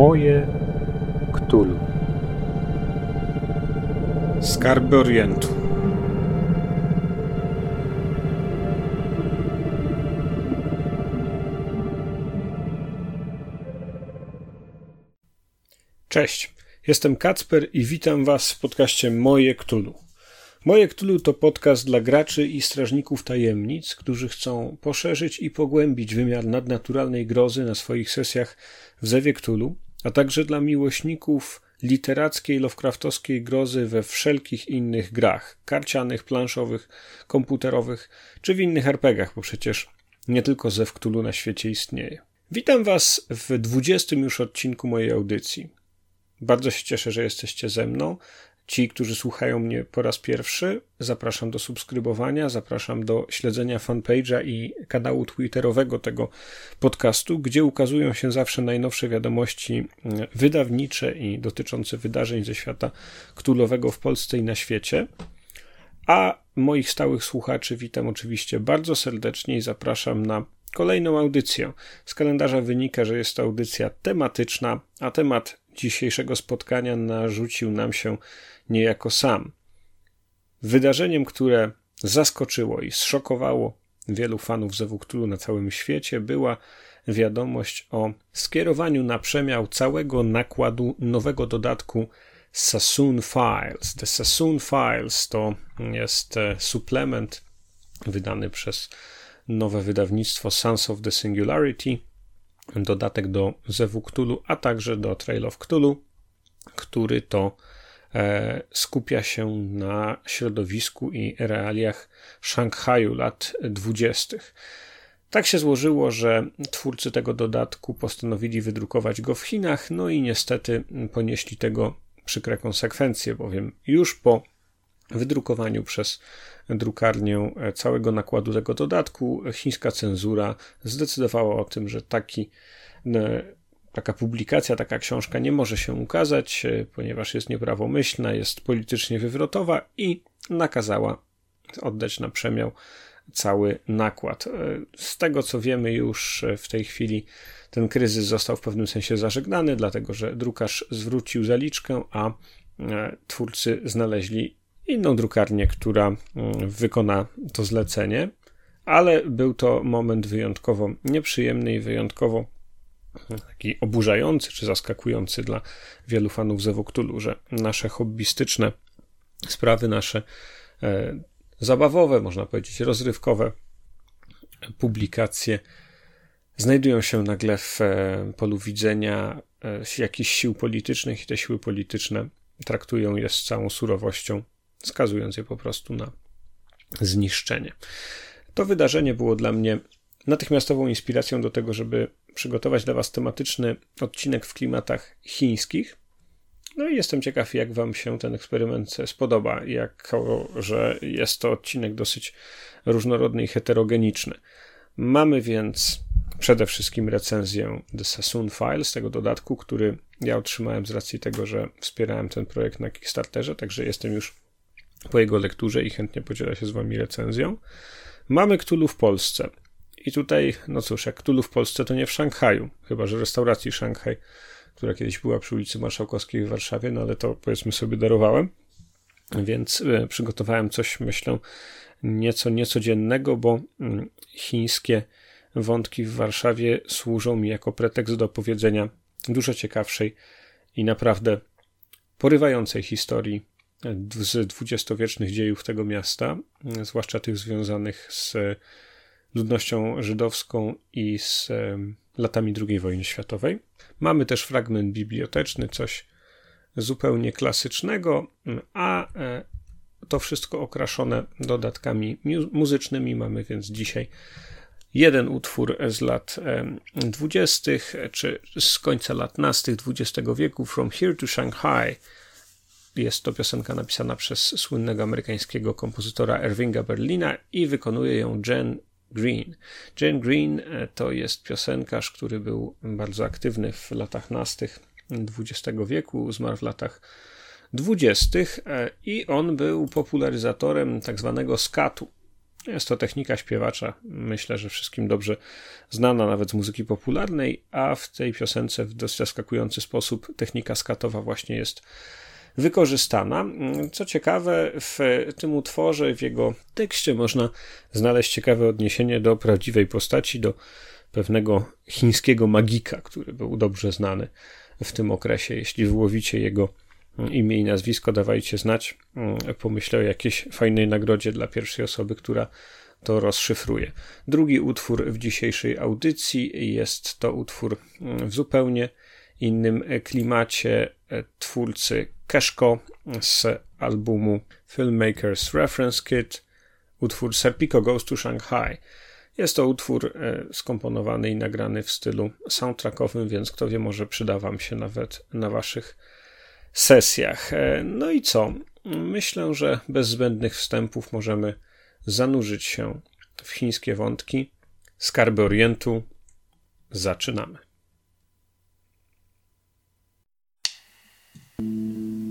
Moje Ktulu. Skarby Orientu. Cześć, jestem Kacper i witam Was w podcaście Moje Ktulu. Moje Ktulu to podcast dla graczy i strażników tajemnic, którzy chcą poszerzyć i pogłębić wymiar nadnaturalnej grozy na swoich sesjach w Zewie Ktulu, a także dla miłośników literackiej, lovecraftowskiej grozy we wszelkich innych grach karcianych, planszowych, komputerowych czy w innych RPGach, bo przecież nie tylko Zew Cthulhu na świecie istnieje. Witam Was w 20 już odcinku mojej audycji. Bardzo się cieszę, że jesteście ze mną. Ci, którzy słuchają mnie po raz pierwszy, zapraszam do subskrybowania, zapraszam do śledzenia fanpage'a i kanału twitterowego tego podcastu, gdzie ukazują się zawsze najnowsze wiadomości mm, wydawnicze i dotyczące wydarzeń ze świata ktulowego w Polsce i na świecie. A moich stałych słuchaczy witam oczywiście bardzo serdecznie i zapraszam na kolejną audycję. Z kalendarza wynika, że jest to audycja tematyczna, a temat dzisiejszego spotkania narzucił nam się niejako sam. Wydarzeniem, które zaskoczyło i zszokowało wielu fanów Zewuktulu na całym świecie, była wiadomość o skierowaniu na przemiał całego nakładu nowego dodatku Sassoon Files. The Sassoon Files to jest e, suplement wydany przez nowe wydawnictwo Sons of the Singularity, dodatek do Zewu Cthulhu, a także do Trail of Cthulhu, który to skupia się na środowisku i realiach Szanghaju lat dwudziestych. Tak się złożyło, że twórcy tego dodatku postanowili wydrukować go w Chinach, no i niestety ponieśli tego przykre konsekwencje, bowiem już po wydrukowaniu przez drukarnię całego nakładu tego dodatku, chińska cenzura zdecydowała o tym, że taki, taka publikacja, taka książka nie może się ukazać, ponieważ jest nieprawomyślna, jest politycznie wywrotowa i nakazała oddać na przemiał cały nakład. Z tego co wiemy, już w tej chwili ten kryzys został w pewnym sensie zażegnany, dlatego że drukarz zwrócił zaliczkę, a twórcy znaleźli inną drukarnię, która wykona to zlecenie, ale był to moment wyjątkowo nieprzyjemny i wyjątkowo taki oburzający czy zaskakujący dla wielu fanów Zewoktulu, że nasze hobbystyczne sprawy, nasze e, zabawowe, można powiedzieć rozrywkowe publikacje znajdują się nagle w e, polu widzenia e, jakichś sił politycznych i te siły polityczne traktują je z całą surowością skazując je po prostu na zniszczenie. To wydarzenie było dla mnie natychmiastową inspiracją do tego, żeby przygotować dla Was tematyczny odcinek w klimatach chińskich. No i jestem ciekaw, jak Wam się ten eksperyment spodoba, jako że jest to odcinek dosyć różnorodny i heterogeniczny. Mamy więc przede wszystkim recenzję The Sassoon Files, tego dodatku, który ja otrzymałem z racji tego, że wspierałem ten projekt na Kickstarterze, także jestem już po jego lekturze i chętnie podzielę się z wami recenzją. Mamy Ktulu w Polsce. I tutaj, no cóż, jak Ktulu w Polsce, to nie w Szanghaju, chyba że restauracji Szanghaj, która kiedyś była przy ulicy Marszałkowskiej w Warszawie, no ale to powiedzmy sobie darowałem. Więc y, przygotowałem coś, myślę, nieco niecodziennego, bo y, chińskie wątki w Warszawie służą mi jako pretekst do opowiedzenia dużo ciekawszej i naprawdę porywającej historii z dwudziestowiecznych dziejów tego miasta, zwłaszcza tych związanych z ludnością żydowską i z latami II wojny światowej. Mamy też fragment biblioteczny, coś zupełnie klasycznego, a e, to wszystko okraszone dodatkami muzycznymi. Mamy więc dzisiaj jeden utwór z lat dwudziestych, czy z końca lat nastych XX wieku, From Here to Shanghai, jest to piosenka napisana przez słynnego amerykańskiego kompozytora Irvinga Berlina i wykonuje ją Jen Green. Green e, to jest piosenkarz, który był bardzo aktywny w latach nastych XX wieku, zmarł w latach dwudziestych e, i on był popularyzatorem tak zwanego skatu. Jest to technika śpiewacza, myślę, że wszystkim dobrze znana nawet z muzyki popularnej, a w tej piosence w dość zaskakujący sposób technika skatowa właśnie jest wykorzystana. Co ciekawe, w tym utworze, w jego tekście można znaleźć ciekawe odniesienie do prawdziwej postaci, do pewnego chińskiego magika, który był dobrze znany w tym okresie. Jeśli wyłowicie jego imię i nazwisko, dawajcie znać. Pomyślę o jakiejś fajnej nagrodzie dla pierwszej osoby, która to rozszyfruje. Drugi utwór w dzisiejszej audycji jest to utwór w zupełnie innym klimacie twórcy Keszko z albumu Filmmakers Reference Kit, utwór Serpico Goes to Shanghai. Jest to utwór e, skomponowany i nagrany w stylu soundtrackowym, więc kto wie, może przyda Wam się nawet na Waszych sesjach. E, no i co? Myślę, że bez zbędnych wstępów możemy zanurzyć się w chińskie wątki. Skarby Orientu. Zaczynamy. Newsy.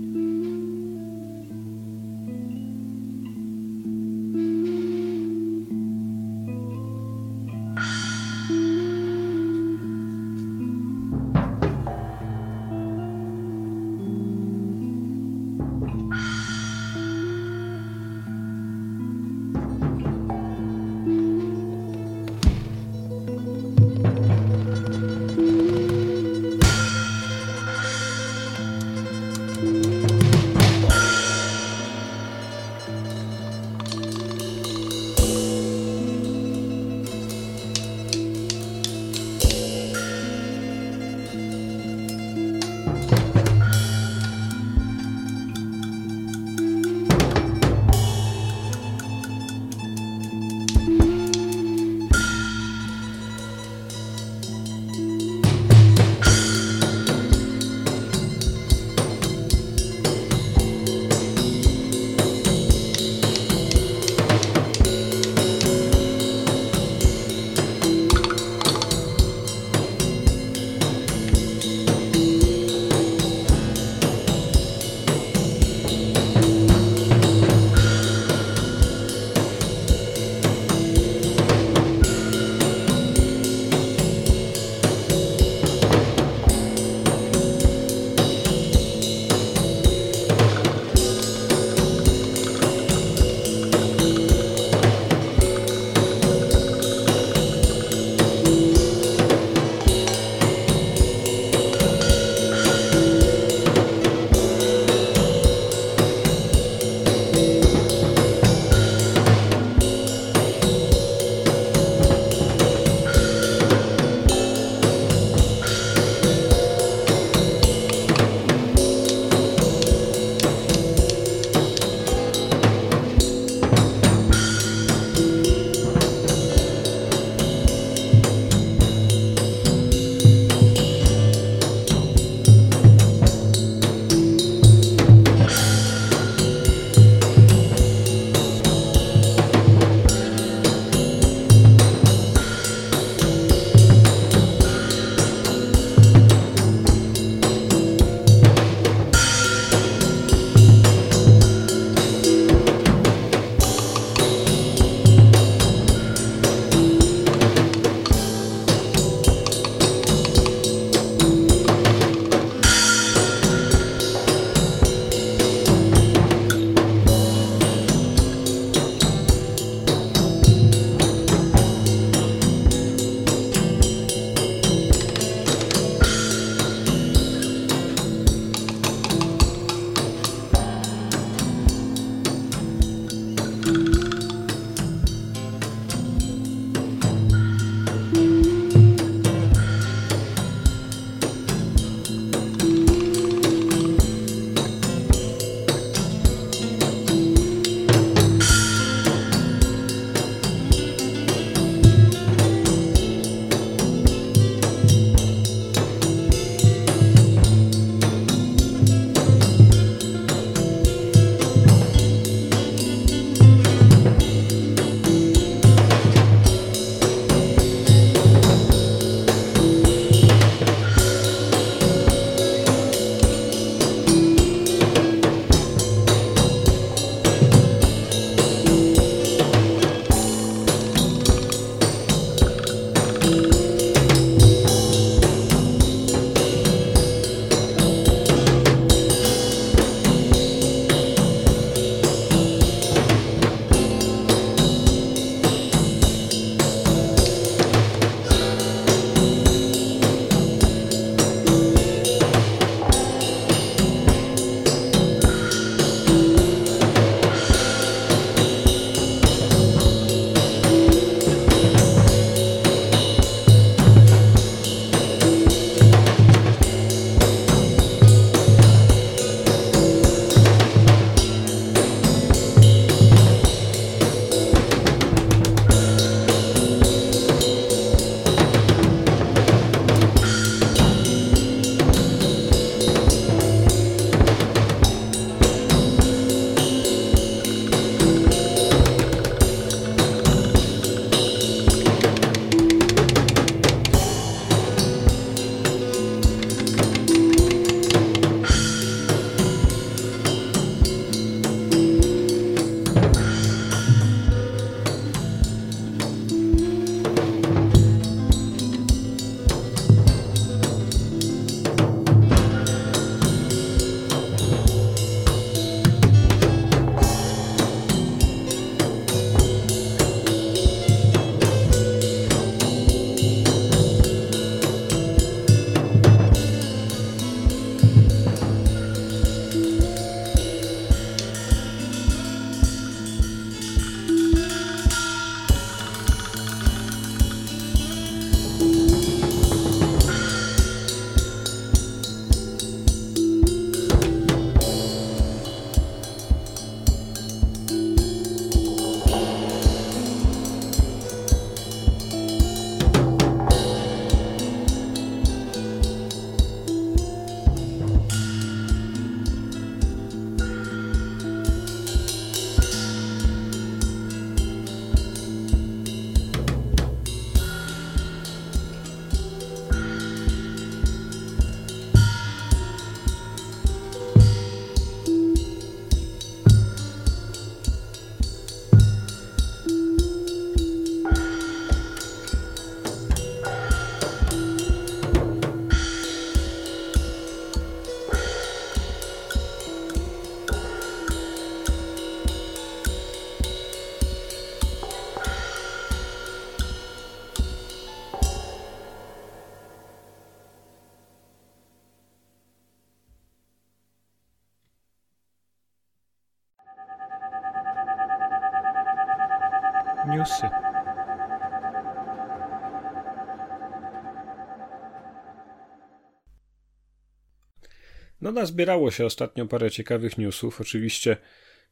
No, nazbierało się ostatnio parę ciekawych newsów. Oczywiście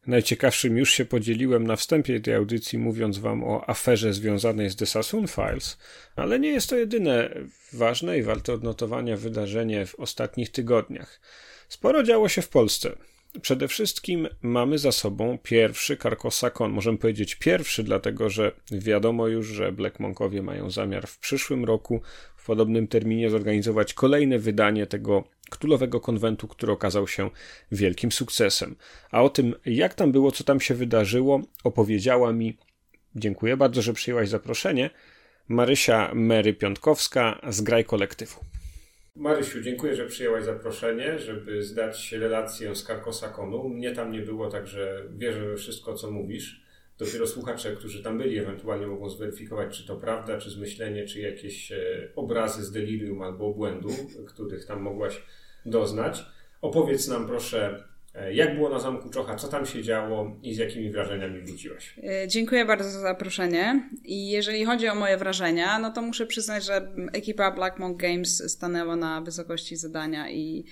najciekawszym już się podzieliłem na wstępie tej audycji, mówiąc wam o aferze związanej z The Sassoon Files, ale nie jest to jedyne ważne i warte odnotowania wydarzenie w ostatnich tygodniach. Sporo działo się w Polsce. Przede wszystkim mamy za sobą pierwszy Carcosa Możemy powiedzieć pierwszy, dlatego że wiadomo już, że Black Monkowie mają zamiar w przyszłym roku w podobnym terminie zorganizować kolejne wydanie tego Ktulowego konwentu, który okazał się wielkim sukcesem. A o tym, jak tam było, co tam się wydarzyło, opowiedziała mi, dziękuję bardzo, że przyjęłaś zaproszenie, Marysia Mary Piątkowska z Graj Kolektywu. Marysiu, dziękuję, że przyjęłaś zaproszenie, żeby zdać relację z Karkosakonu. Mnie tam nie było, także wierzę we wszystko, co mówisz. Dopiero słuchacze, którzy tam byli, ewentualnie mogą zweryfikować, czy to prawda, czy zmyślenie, czy jakieś e, obrazy z delirium albo obłędu, których tam mogłaś doznać. Opowiedz nam proszę, e, jak było na Zamku Czocha, co tam się działo i z jakimi wrażeniami wróciłaś? E, dziękuję bardzo za zaproszenie. I jeżeli chodzi o moje wrażenia, no to muszę przyznać, że ekipa Black Monk Games stanęła na wysokości zadania i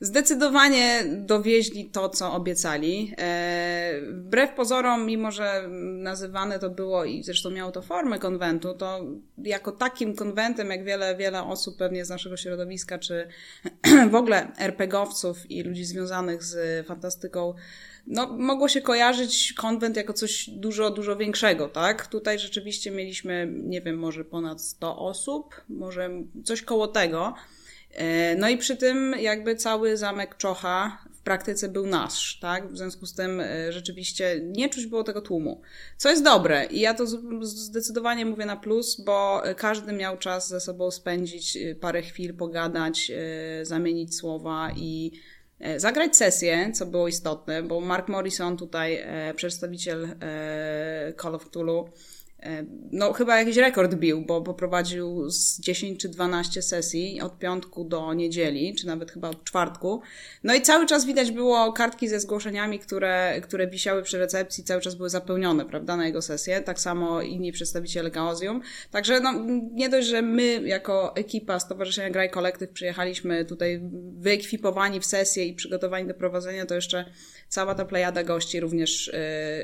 zdecydowanie dowieźli to, co obiecali. E, wbrew pozorom, mimo że nazywane to było i zresztą miało to formę konwentu, to jako takim konwentem, jak wiele, wiele osób pewnie z naszego środowiska, czy w ogóle RPGowców i ludzi związanych z fantastyką, no, mogło się kojarzyć konwent jako coś dużo, dużo większego, tak? Tutaj rzeczywiście mieliśmy, nie wiem, może ponad 100 osób, może coś koło tego. E, no i przy tym jakby cały zamek Czocha w praktyce był nasz, tak? W związku z tym e, rzeczywiście nie czuć było tego tłumu. Co jest dobre i ja to zdecydowanie mówię na plus, bo każdy miał czas ze sobą spędzić e, parę chwil, pogadać, zamienić słowa i zagrać sesję, co było istotne, bo Mark Morrison tutaj, przedstawiciel Call of Cthulhu, no chyba jakiś rekord bił, bo poprowadził z 10 czy 12 sesji od piątku do niedzieli, czy nawet chyba od czwartku. No i cały czas widać było kartki ze zgłoszeniami, które, które wisiały przy recepcji, cały czas były zapełnione, prawda, na jego sesję. Tak samo inni przedstawiciele Chaosium. Także no, nie dość, że my jako ekipa Stowarzyszenia Graj Kolektyw przyjechaliśmy tutaj wyekwipowani w sesję i przygotowani do prowadzenia, to jeszcze cała ta plejada gości również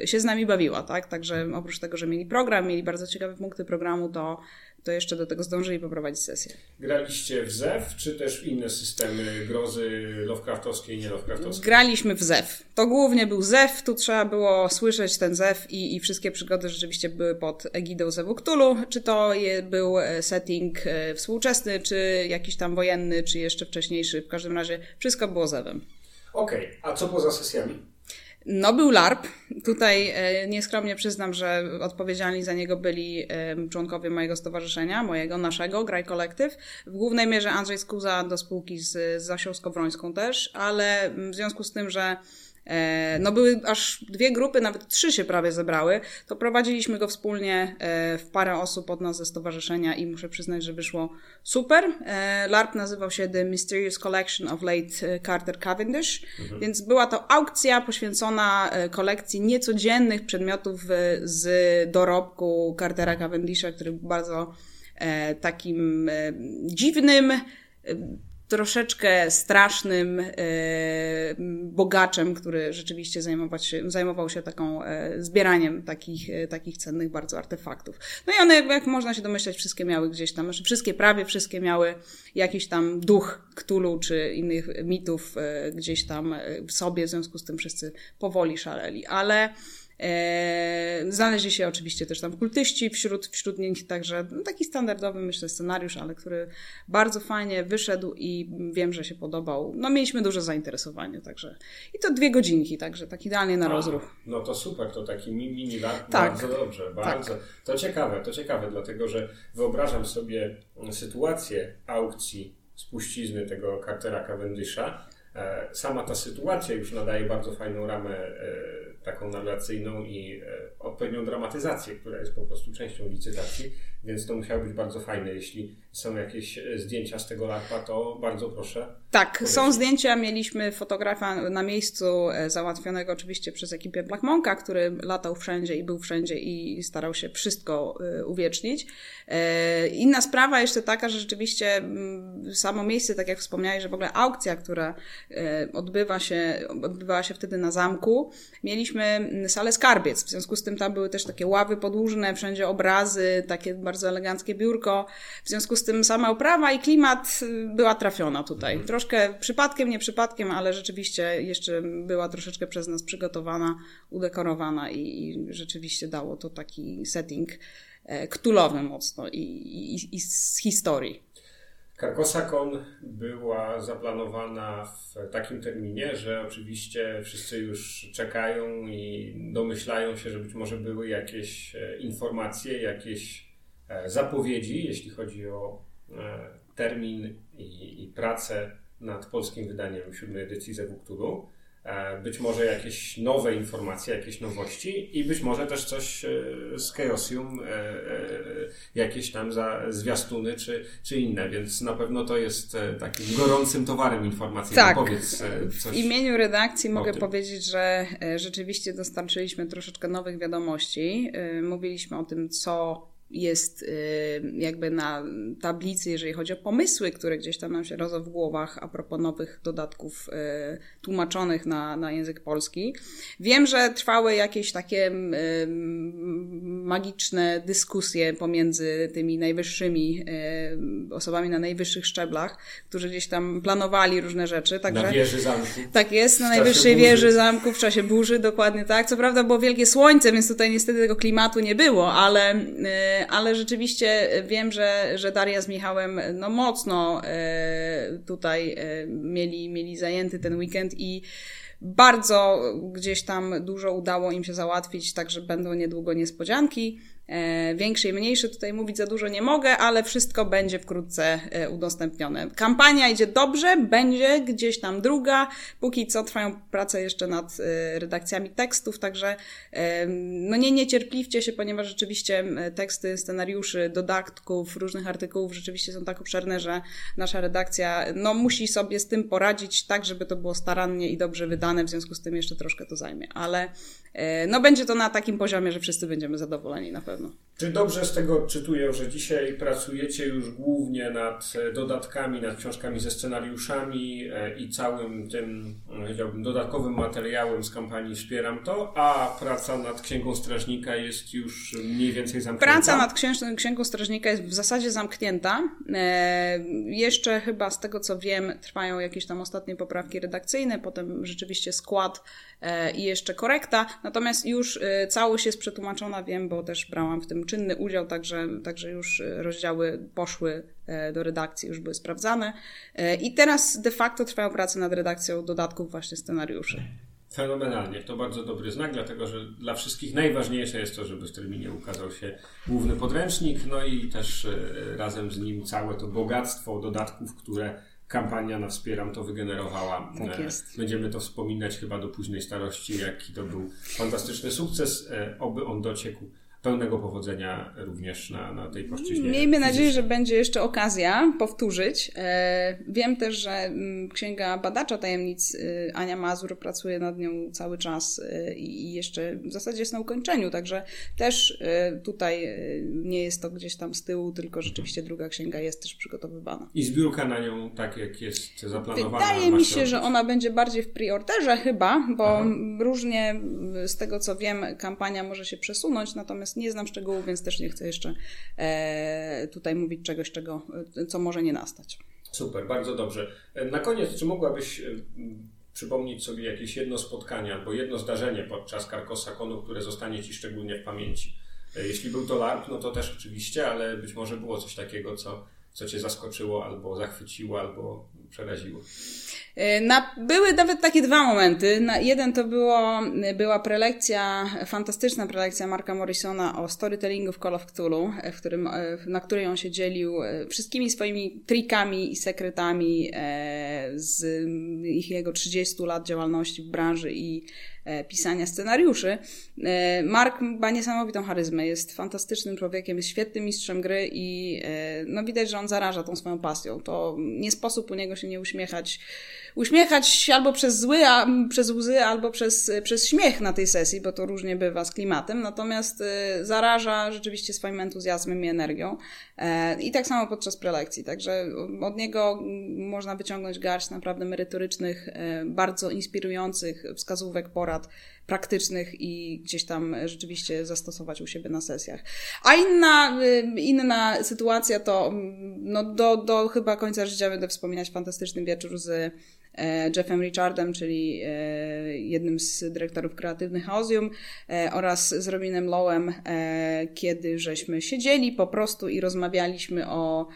y, się z nami bawiła, tak? Także oprócz tego, że mieli program, mieli bardzo ciekawe punkty programu, to, to jeszcze do tego zdążyli poprowadzić sesję. Graliście w ZEW, czy też w inne systemy grozy Lovecraftowskie i nie Lovecraftowskie? Graliśmy w ZEW. To głównie był ZEW, tu trzeba było słyszeć ten ZEW i, i wszystkie przygody rzeczywiście były pod egidą ZEWu Cthulhu, czy to je, był e, setting e, współczesny, czy jakiś tam wojenny, czy jeszcze wcześniejszy. W każdym razie wszystko było ZEWem. Okej, okay. a co poza sesjami? No, był LARP. Tutaj e, nieskromnie przyznam, że odpowiedzialni za niego byli członkowie mojego stowarzyszenia, mojego, naszego, Graj Kolektyw. W głównej mierze Andrzej Skuza do spółki z, Zasią Skowrońską też, ale w związku z tym, że no były aż dwie grupy, nawet trzy się prawie zebrały, to prowadziliśmy go wspólnie e, w parę osób od nas ze stowarzyszenia i muszę przyznać, że wyszło super. E, LARP nazywał się The Mysterious Collection of Late Carter Cavendish, mhm. więc była to aukcja poświęcona kolekcji niecodziennych przedmiotów z dorobku Cartera Cavendisha, który był bardzo takim dziwnym, troszeczkę strasznym e, bogaczem, który rzeczywiście zajmował się, zajmował się taką e, zbieraniem takich, e, takich cennych bardzo artefaktów. No i one, jak można się domyśleć, wszystkie miały gdzieś tam, znaczy wszystkie, prawie wszystkie miały jakiś tam duch Ktulu czy innych mitów gdzieś tam w sobie, w związku z tym wszyscy powoli szaleli. Ale znaleźli się oczywiście też tam kultyści wśród, wśród nich, także no, taki standardowy, myślę, scenariusz, ale który bardzo fajnie wyszedł i wiem, że się podobał. No mieliśmy duże zainteresowanie, także i to dwie godzinki, także tak idealnie na A, rozruch. No to super, to taki mini tak, bardzo dobrze, tak. bardzo. Tak. To ciekawe, to ciekawe, dlatego że wyobrażam sobie sytuację aukcji spuścizny tego Cartera Cavendisha. E, sama ta sytuacja już nadaje bardzo fajną ramę e, taką narracyjną i odpowiednią dramatyzację, która jest po prostu częścią licytacji, więc to musiało być bardzo fajne. Jeśli są jakieś zdjęcia z tego LARPa, to bardzo proszę. Tak, są zdjęcia. Mieliśmy fotografa na miejscu załatwionego oczywiście przez ekipę Black Monka, który latał wszędzie i był wszędzie i starał się wszystko uwiecznić. Inna sprawa jeszcze taka, że rzeczywiście mm, samo miejsce, tak jak wspomniałeś, że w ogóle aukcja, która odbywa się, odbywała się wtedy na zamku, mieliśmy salę skarbiec. W związku z tym tam były też takie ławy podłużne, wszędzie obrazy, takie bardzo eleganckie biurko. W związku z tym sama oprawa i klimat była trafiona tutaj. Mhm. Troszkę przypadkiem, nie przypadkiem, ale rzeczywiście jeszcze była troszeczkę przez nas przygotowana, udekorowana i, i rzeczywiście dało to taki setting e, ktulowy mocno i, i, i z historii. Carcosa.con była zaplanowana w takim terminie, że oczywiście wszyscy już czekają i domyślają się, że być może były jakieś e, informacje, jakieś e, zapowiedzi, jeśli chodzi o e, termin i, i pracę nad polskim wydaniem siódmej edycji Zewukturu. E, być może jakieś nowe informacje, jakieś nowości i być może też coś e, z Chaosium, e, jakieś tam za zwiastuny czy, czy inne, więc na pewno to jest takim gorącym towarem informacyjnym. Tak. Powiedz coś w imieniu redakcji mogę powiedzieć, że rzeczywiście dostarczyliśmy troszeczkę nowych wiadomości. Mówiliśmy o tym, co jest y, jakby na tablicy, jeżeli chodzi o pomysły, które gdzieś tam nam się rodzą w głowach a propos nowych dodatków y, tłumaczonych na, na język polski. Wiem, że trwały jakieś takie y, magiczne dyskusje pomiędzy tymi najwyższymi osobami na najwyższych szczeblach, którzy gdzieś tam planowali różne rzeczy. Także, na wieży zamku. Tak jest, na najwyższej wieży zamku w czasie burzy, dokładnie tak. Co prawda było wielkie słońce, więc tutaj niestety tego klimatu nie było, ale ale rzeczywiście wiem, że, że Daria z Michałem no mocno e, tutaj e, mieli, mieli zajęty ten weekend i bardzo gdzieś tam dużo udało im się załatwić, także będą niedługo niespodzianki. E, większe i mniejsze. Tutaj mówić za dużo nie mogę, ale wszystko będzie wkrótce e, udostępnione. Kampania idzie dobrze, będzie gdzieś tam druga. Póki co trwają prace jeszcze nad e, redakcjami tekstów, także no nie niecierpliwcie się, ponieważ rzeczywiście teksty scenariuszy, dodatków, różnych artykułów rzeczywiście są tak obszerne, że nasza redakcja no musi sobie z tym poradzić tak, żeby to było starannie i dobrze wydane, w związku z tym jeszcze troszkę to zajmie, ale no będzie to na takim poziomie, że wszyscy będziemy zadowoleni na pewno. Czy dobrze z tego czytuję, że dzisiaj pracujecie już głównie nad e, dodatkami, nad książkami ze scenariuszami e, i całym tym, e, powiedziałbym, dodatkowym materiałem z kampanii Wspieram to, a praca nad Księgą Strażnika jest już mniej więcej zamknięta? Praca nad Księgą Strażnika jest w zasadzie zamknięta. Jeszcze chyba z tego co wiem, trwają jakieś tam ostatnie poprawki redakcyjne, potem rzeczywiście skład i jeszcze korekta. Natomiast już całość jest przetłumaczona, wiem, bo też brałam w tym czynny udział, także, także już e, rozdziały poszły e, do redakcji, już były sprawdzane. E, I teraz de facto trwają prace nad redakcją dodatków właśnie scenariuszy. Fenomenalnie. To bardzo dobry znak, dlatego że dla wszystkich najważniejsze jest to, żeby w terminie ukazał się główny podręcznik, no i też razem z nim całe to bogactwo dodatków, które kampania na Wspieram to wygenerowała. Tak jest. Będziemy to wspominać chyba do późnej starości, jaki to był fantastyczny sukces, oby on dociekł pełnego powodzenia również na, na tej płaszczyźnie. Miejmy nadzieję, że będzie jeszcze okazja powtórzyć. E, wiem też, że mm, Księga Badacza Tajemnic y, Ania Mazur pracuje nad nią cały czas y, i jeszcze w zasadzie jest na ukończeniu, także też y, tutaj nie jest to gdzieś tam z tyłu, tylko rzeczywiście druga księga jest też przygotowywana. I zbiórka na nią tak jak jest zaplanowana? Wydaje mi się, że ona będzie bardziej w priorterze chyba, bo Aha. różnie z tego co wiem kampania może się przesunąć, natomiast Nie znam szczegółów, więc też nie chcę jeszcze e, tutaj mówić czegoś, czego, co może nie nastać. Super, bardzo dobrze. E, na koniec, czy mogłabyś e, przypomnieć sobie jakieś jedno spotkanie albo jedno zdarzenie podczas Karkosa Konu, które zostanie Ci szczególnie w pamięci? Jeśli był to LARP, no to też oczywiście, ale być może było coś takiego, co, co Cię zaskoczyło albo zachwyciło, albo przeraziło? E, na, były nawet takie dwa momenty. Na, jeden to było, była prelekcja, fantastyczna prelekcja Marka Morrisona o storytellingu w Call of Cthulhu, w którym, na której on się dzielił wszystkimi swoimi trikami i sekretami z ich jego 30 lat działalności w branży i E, pisania scenariuszy. E, Mark ma niesamowitą charyzmę, jest fantastycznym człowiekiem, jest świetnym mistrzem gry i e, no widać, że on zaraża tą swoją pasją. To nie sposób u niego się nie uśmiechać. Uśmiechać albo przez zły, a, przez łzy, albo przez, przez śmiech na tej sesji, bo to różnie bywa z klimatem, natomiast zaraża rzeczywiście swoim entuzjazmem i energią. I tak samo podczas prelekcji, także od niego można wyciągnąć garść naprawdę merytorycznych, bardzo inspirujących wskazówek, porad praktycznych i gdzieś tam rzeczywiście zastosować u siebie na sesjach. A inna, y, inna sytuacja to mm, no do, do chyba końca życia będę wspominać fantastyczny wieczór z e, Jeffem Richardem, czyli e, jednym z dyrektorów kreatywnych Ozium e, oraz z Robinem Lowem, kiedy żeśmy siedzieli po prostu i rozmawialiśmy o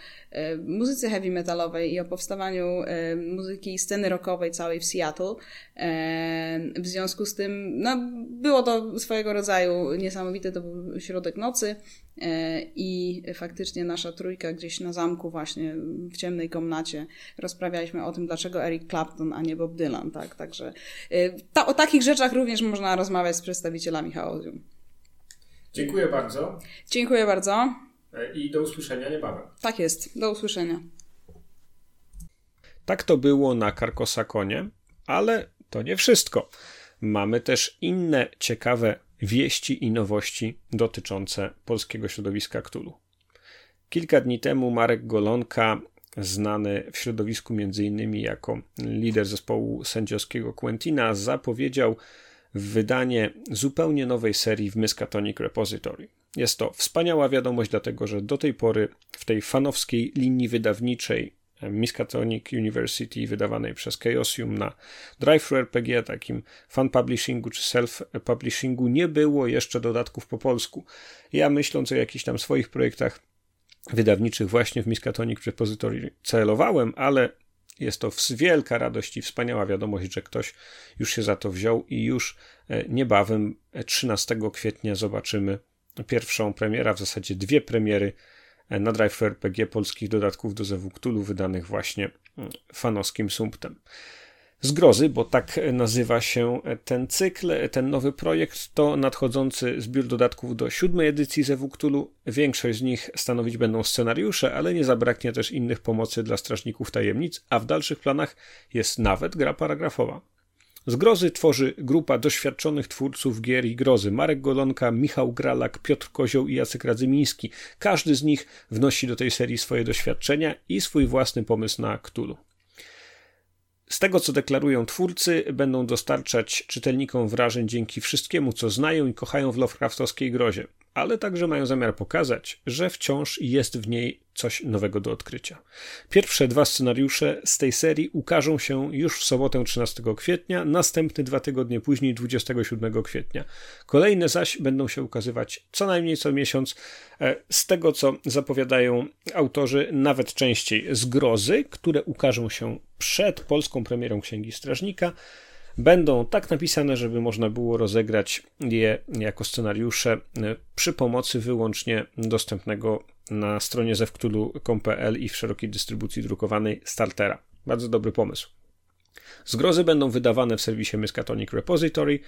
muzyce heavy metalowej i o powstawaniu e, muzyki sceny rockowej całej w Seattle. E, w związku z tym, no, było to swojego rodzaju niesamowite, to był środek nocy i faktycznie nasza trójka gdzieś na zamku właśnie w ciemnej komnacie rozprawialiśmy o tym, dlaczego Eric Clapton, a nie Bob Dylan, tak? Także ta, o takich rzeczach również można rozmawiać z przedstawicielami Chaosium. Dziękuję bardzo. Dziękuję bardzo. E, i do usłyszenia niebawem. Tak jest, do usłyszenia. Tak to było na Karkosakonie, ale to nie wszystko. Mamy też inne ciekawe wieści i nowości dotyczące polskiego środowiska Ktulu. Kilka dni temu Marek Golonka, znany w środowisku m.in. jako lider zespołu sędziowskiego Quentina, zapowiedział wydanie zupełnie nowej serii w Miskatonic Repository. Jest to wspaniała wiadomość, dlatego że do tej pory w tej fanowskiej linii wydawniczej Miskatonic University wydawanej przez Chaosium na Drive RPG, takim fan publishingu czy self-publishingu, nie było jeszcze dodatków po polsku. Ja myśląc o jakichś tam swoich projektach wydawniczych właśnie w Miskatonic Repository celowałem, ale jest to wielka radość i wspaniała wiadomość, że ktoś już się za to wziął i już e, niebawem 13 e, kwietnia zobaczymy pierwszą premierę, w zasadzie dwie premiery e, na Drive RPG polskich dodatków do Cthulhu wydanych właśnie mm, fanowskim sumptem. Zgrozy, bo tak nazywa się ten cykl, ten nowy projekt, to nadchodzący zbiór dodatków do siódmej edycji Cthulhu. Większość z nich stanowić będą scenariusze, ale nie zabraknie też innych pomocy dla strażników tajemnic, a w dalszych planach jest nawet gra paragrafowa. Zgrozy tworzy grupa doświadczonych twórców gier i grozy. Marek Golonka, Michał Gralak, Piotr Kozioł i Jacek Radzymiński. Każdy z nich wnosi do tej serii swoje doświadczenia i swój własny pomysł na Cthulhu. Z tego, co deklarują twórcy, będą dostarczać czytelnikom wrażeń dzięki wszystkiemu, co znają i kochają w Lovecraftowskiej grozie ale także mają zamiar pokazać, że wciąż jest w niej coś nowego do odkrycia. Pierwsze dwa scenariusze z tej serii ukażą się już w sobotę 13 kwietnia, następny dwa tygodnie później 27 kwietnia. Kolejne zaś będą się ukazywać co najmniej co miesiąc. E, z tego co zapowiadają autorzy, nawet częściej z grozy, które ukażą się przed polską premierą Księgi Strażnika będą tak napisane, żeby można było rozegrać je jako scenariusze e, przy pomocy wyłącznie dostępnego na stronie zewktulu.pl i w szerokiej dystrybucji drukowanej startera. Bardzo dobry pomysł. Zgrozy będą wydawane w serwisie Miskatonic Repository,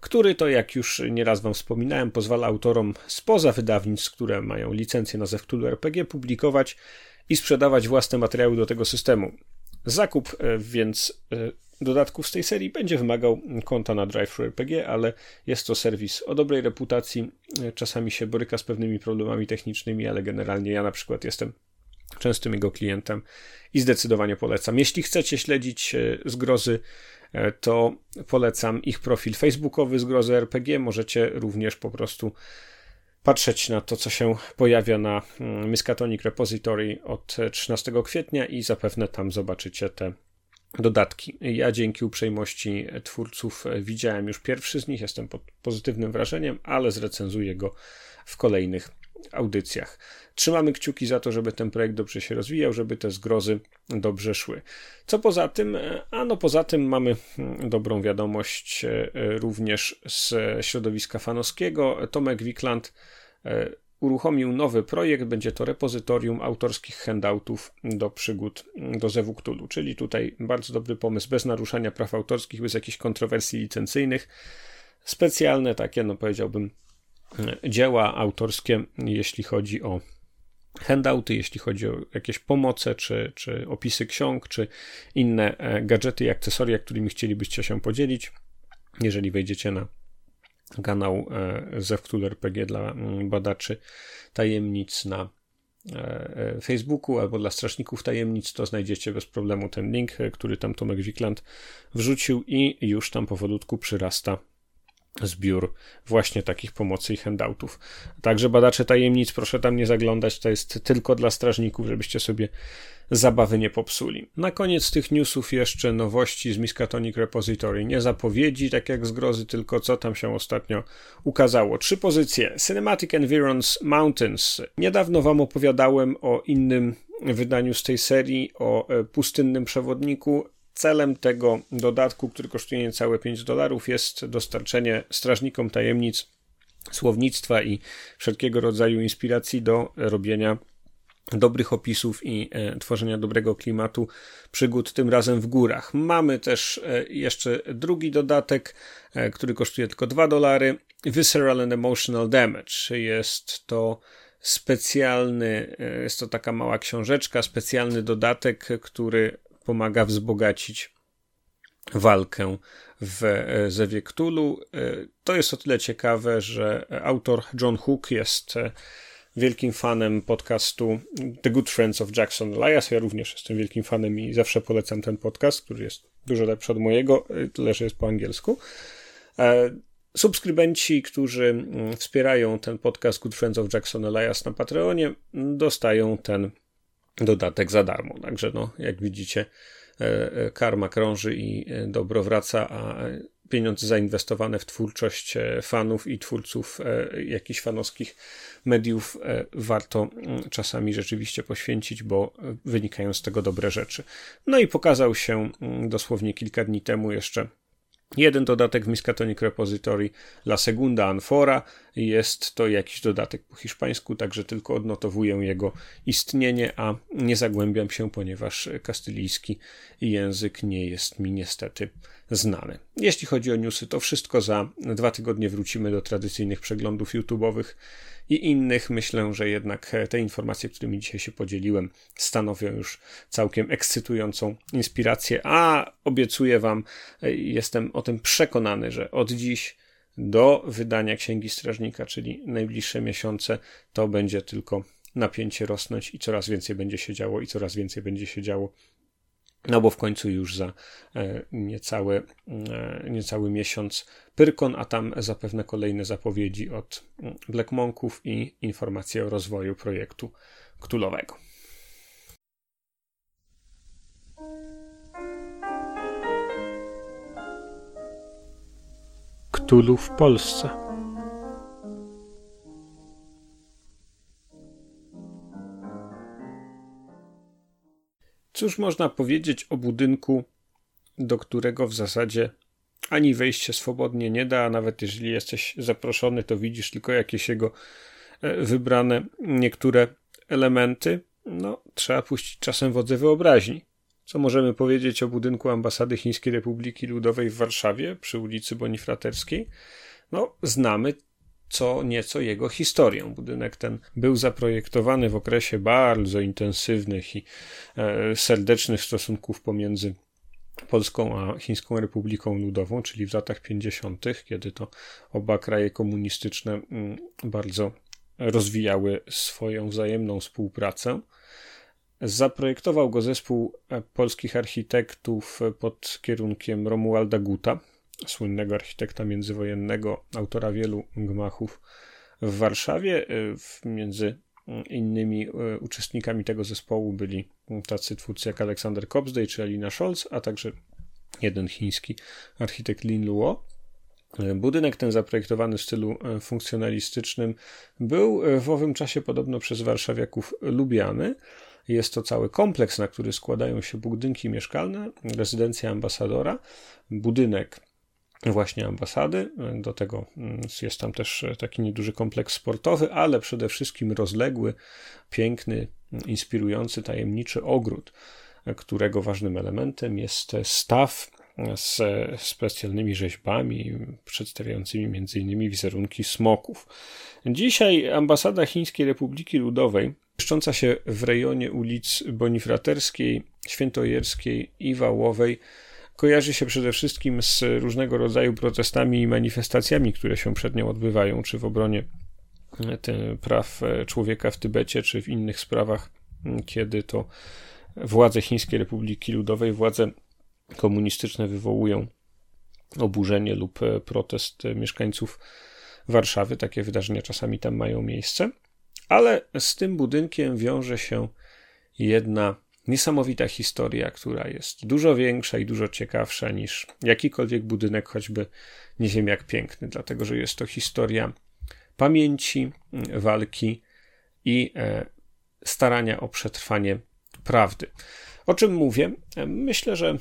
który to, jak już nieraz Wam wspominałem, pozwala autorom spoza wydawnictw, które mają licencję na Zewktulu RPG, publikować i sprzedawać własne materiały do tego systemu. Zakup e, więc e, dodatków z tej serii będzie wymagał konta na RPG, ale jest to serwis o dobrej reputacji. Czasami się boryka z pewnymi problemami technicznymi, ale generalnie ja na przykład jestem częstym jego klientem i zdecydowanie polecam. Jeśli chcecie śledzić e, zgrozy, e, to polecam ich profil facebookowy zgrozy RPG. Możecie również po prostu patrzeć na to, co się pojawia na mm, Miskatonic Repository od 13 kwietnia i zapewne tam zobaczycie te dodatki. Ja dzięki uprzejmości twórców widziałem już pierwszy z nich, jestem pod pozytywnym wrażeniem, ale zrecenzuję go w kolejnych audycjach. Trzymamy kciuki za to, żeby ten projekt dobrze się rozwijał, żeby te zgrozy dobrze szły. Co poza tym? A no poza tym mamy mm, dobrą wiadomość e, również z środowiska fanowskiego. Tomek Wikland e, uruchomił nowy projekt, będzie to repozytorium autorskich handoutów do przygód do Zewu czyli tutaj bardzo dobry pomysł, bez naruszania praw autorskich, bez jakichś kontrowersji licencyjnych, specjalne takie, no powiedziałbym, dzieła autorskie, jeśli chodzi o handouty, jeśli chodzi o jakieś pomoce, czy, czy opisy ksiąg, czy inne e, gadżety i akcesoria, którymi chcielibyście się podzielić. Jeżeli wejdziecie na kanał e, Zewktul dla mm, badaczy tajemnic na e, Facebooku albo dla strażników tajemnic, to znajdziecie bez problemu ten link, który tam Tomek Wikland wrzucił i już tam powolutku przyrasta zbiór właśnie takich pomocy i handoutów. Także badacze tajemnic, proszę tam nie zaglądać, to jest tylko dla strażników, żebyście sobie zabawy nie popsuli. Na koniec tych newsów jeszcze nowości z Miskatonic Repository. Nie zapowiedzi, tak jak z grozy, tylko co tam się ostatnio ukazało. Trzy pozycje. Cinematic Environs Mountains. Niedawno wam opowiadałem o innym wydaniu z tej serii, o e, pustynnym przewodniku. Celem tego dodatku, który kosztuje niecałe 5 dolarów, jest dostarczenie strażnikom tajemnic słownictwa i wszelkiego rodzaju inspiracji do robienia dobrych opisów i e, tworzenia dobrego klimatu przygód, tym razem w górach. Mamy też e, jeszcze drugi dodatek, e, który kosztuje tylko 2 dolary. Visceral and Emotional Damage. Jest to specjalny, jest to taka mała książeczka, specjalny dodatek, który pomaga wzbogacić walkę w e, Zewie. E, to jest o tyle ciekawe, że autor John Hook jest e, wielkim fanem podcastu The Good Friends of Jackson Elias. Ja również jestem wielkim fanem i zawsze polecam ten podcast, który jest dużo lepszy od mojego, tyle że jest po angielsku. Subskrybenci, którzy mm, wspierają ten podcast Good Friends of Jackson Elias na Patreonie, dostają ten dodatek za darmo. Także, no, jak widzicie, e, e, karma krąży i e, dobro wraca, a pieniądze zainwestowane w twórczość fanów i twórców jakichś fanowskich mediów warto mm, czasami rzeczywiście poświęcić, bo wynikają z tego dobre rzeczy. No i pokazał się mm, dosłownie kilka dni temu jeszcze Jeden dodatek w Miskatonic Repository La Segunda Anfora. Jest to jakiś dodatek po hiszpańsku, także tylko odnotowuję jego istnienie, a nie zagłębiam się, ponieważ kastylijski język nie jest mi niestety znany. Jeśli chodzi o newsy, to wszystko za dwa tygodnie wrócimy do tradycyjnych przeglądów YouTube'owych i innych. Myślę, że jednak te informacje, którymi dzisiaj się podzieliłem, stanowią już całkiem ekscytującą inspirację, a obiecuję Wam, jestem o tym przekonany, że od dziś do wydania Księgi Strażnika, czyli najbliższe miesiące, to będzie tylko napięcie rosnąć i coraz więcej będzie się działo i coraz więcej będzie się działo no bo w końcu już za e, niecały, e, niecały miesiąc Pyrkon, a tam zapewne kolejne zapowiedzi od mm, Black Monków i informacje o rozwoju projektu Ktulowego. Ktulu w Polsce. Cóż można powiedzieć o budynku, do którego w zasadzie ani wejście swobodnie nie da, a nawet jeżeli jesteś zaproszony, to widzisz tylko jakieś jego e, wybrane niektóre elementy. No, trzeba puścić czasem wodze wyobraźni. Co możemy powiedzieć o budynku ambasady Chińskiej Republiki Ludowej w Warszawie przy ulicy Bonifraterskiej? No, znamy co nieco jego historię. Budynek ten był zaprojektowany w okresie bardzo intensywnych i e, serdecznych stosunków pomiędzy Polską a Chińską Republiką Ludową, czyli w latach 50., kiedy to oba kraje komunistyczne mm, bardzo rozwijały swoją wzajemną współpracę. Zaprojektował go zespół e, polskich architektów pod kierunkiem Romualda Guta, słynnego architekta międzywojennego, autora wielu gmachów w Warszawie. E, między innymi e, uczestnikami tego zespołu byli tacy twórcy jak Aleksander Kopsdej czy Alina Scholz, a także jeden chiński architekt Lin Luo. Budynek ten zaprojektowany w stylu funkcjonalistycznym był w owym czasie podobno przez warszawiaków lubiany. Jest to cały kompleks, na który składają się budynki mieszkalne, rezydencja ambasadora, budynek właśnie ambasady. Do tego mm, jest tam też taki nieduży kompleks sportowy, ale przede wszystkim rozległy, piękny, inspirujący, tajemniczy ogród, którego ważnym elementem jest staw z specjalnymi rzeźbami przedstawiającymi m.in. wizerunki smoków. Dzisiaj ambasada Chińskiej Republiki Ludowej, mieszcząca się w rejonie ulic Bonifraterskiej, Świętojerskiej i Wałowej, kojarzy się przede wszystkim z różnego rodzaju protestami i manifestacjami, które się przed nią odbywają, czy w obronie e, praw e, człowieka w Tybecie, czy w innych sprawach, kiedy to władze Chińskiej Republiki Ludowej, władze komunistyczne wywołują oburzenie lub e, protest mieszkańców Warszawy. Takie wydarzenia czasami tam mają miejsce. Ale z tym budynkiem wiąże się jedna niesamowita historia, która jest dużo większa i dużo ciekawsza niż jakikolwiek budynek, choćby nie wiem jak piękny, dlatego że jest to historia pamięci, walki i e, starania o przetrwanie prawdy. O czym mówię? Myślę, że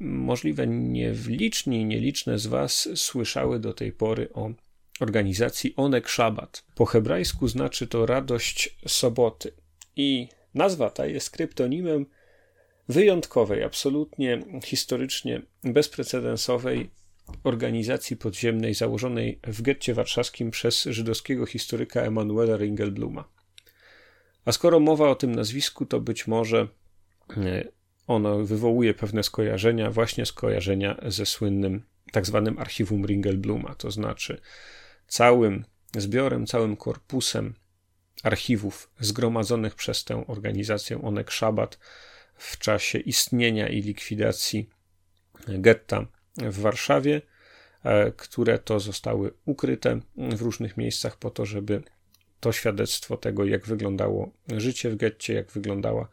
możliwe niewliczni, nieliczne z Was słyszały do tej pory o organizacji Onek Shabbat. Po hebrajsku znaczy to radość soboty. I nazwa ta jest kryptonimem wyjątkowej, absolutnie historycznie bezprecedensowej organizacji podziemnej założonej w getcie warszawskim przez żydowskiego historyka Emanuela Ringelbluma. A skoro mowa o tym nazwisku, to być może e, ono wywołuje pewne skojarzenia, właśnie skojarzenia ze słynnym tak zwanym archiwum Ringelbluma, to znaczy całym zbiorem, całym korpusem archiwów zgromadzonych przez tę organizację Onek Szabat w czasie istnienia i likwidacji getta w Warszawie, e, które to zostały ukryte w różnych miejscach po to, żeby to świadectwo tego, jak wyglądało życie w getcie, jak wyglądała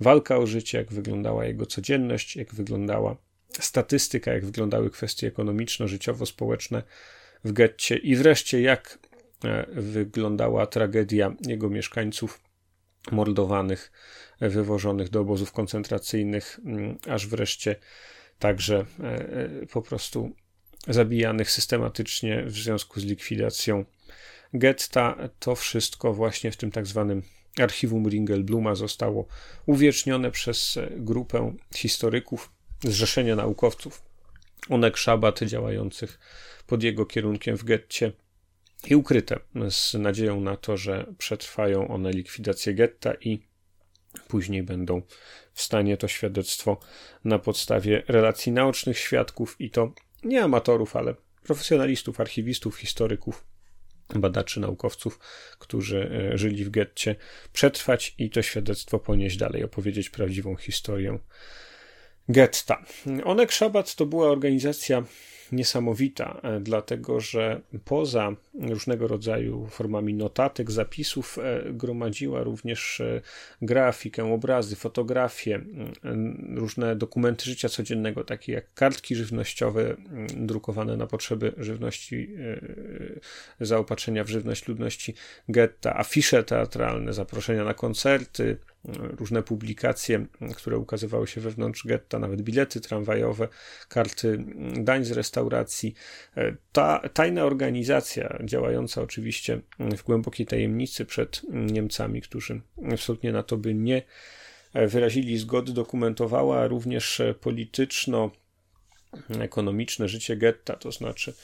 walka o życie, jak wyglądała jego codzienność, jak wyglądała statystyka, jak wyglądały kwestie ekonomiczno-życiowo-społeczne w getcie i wreszcie jak wyglądała tragedia jego mieszkańców mordowanych, wywożonych do obozów koncentracyjnych, mm, aż wreszcie także e, e, po prostu zabijanych systematycznie w związku z likwidacją getta. To wszystko właśnie w tym tak zwanym archiwum Ringelbluma zostało uwiecznione przez grupę historyków, zrzeszenie naukowców, Onek Szabat działających pod jego kierunkiem w getcie i ukryte z nadzieją na to, że przetrwają one likwidację getta i później będą w stanie to świadectwo na podstawie relacji naocznych świadków i to nie amatorów, ale profesjonalistów, archiwistów, historyków, badaczy, naukowców, którzy e, żyli w getcie, przetrwać i to świadectwo ponieść dalej, opowiedzieć prawdziwą historię getta. Onek Szabat to była organizacja niesamowita, e, dlatego że poza różnego rodzaju formami notatek, zapisów, e, gromadziła również e, grafikę, obrazy, fotografie, różne dokumenty życia codziennego, takie jak kartki żywnościowe drukowane na potrzeby żywności, zaopatrzenia w żywność ludności getta, afisze teatralne, zaproszenia na koncerty, różne publikacje, które ukazywały się wewnątrz getta, nawet bilety tramwajowe, karty dań z restauracji. Ta tajna organizacja, działająca oczywiście w głębokiej tajemnicy przed Niemcami, którzy absolutnie na to by nie wyrazili zgody, dokumentowała również polityczno ekonomiczne życie getta, to znaczy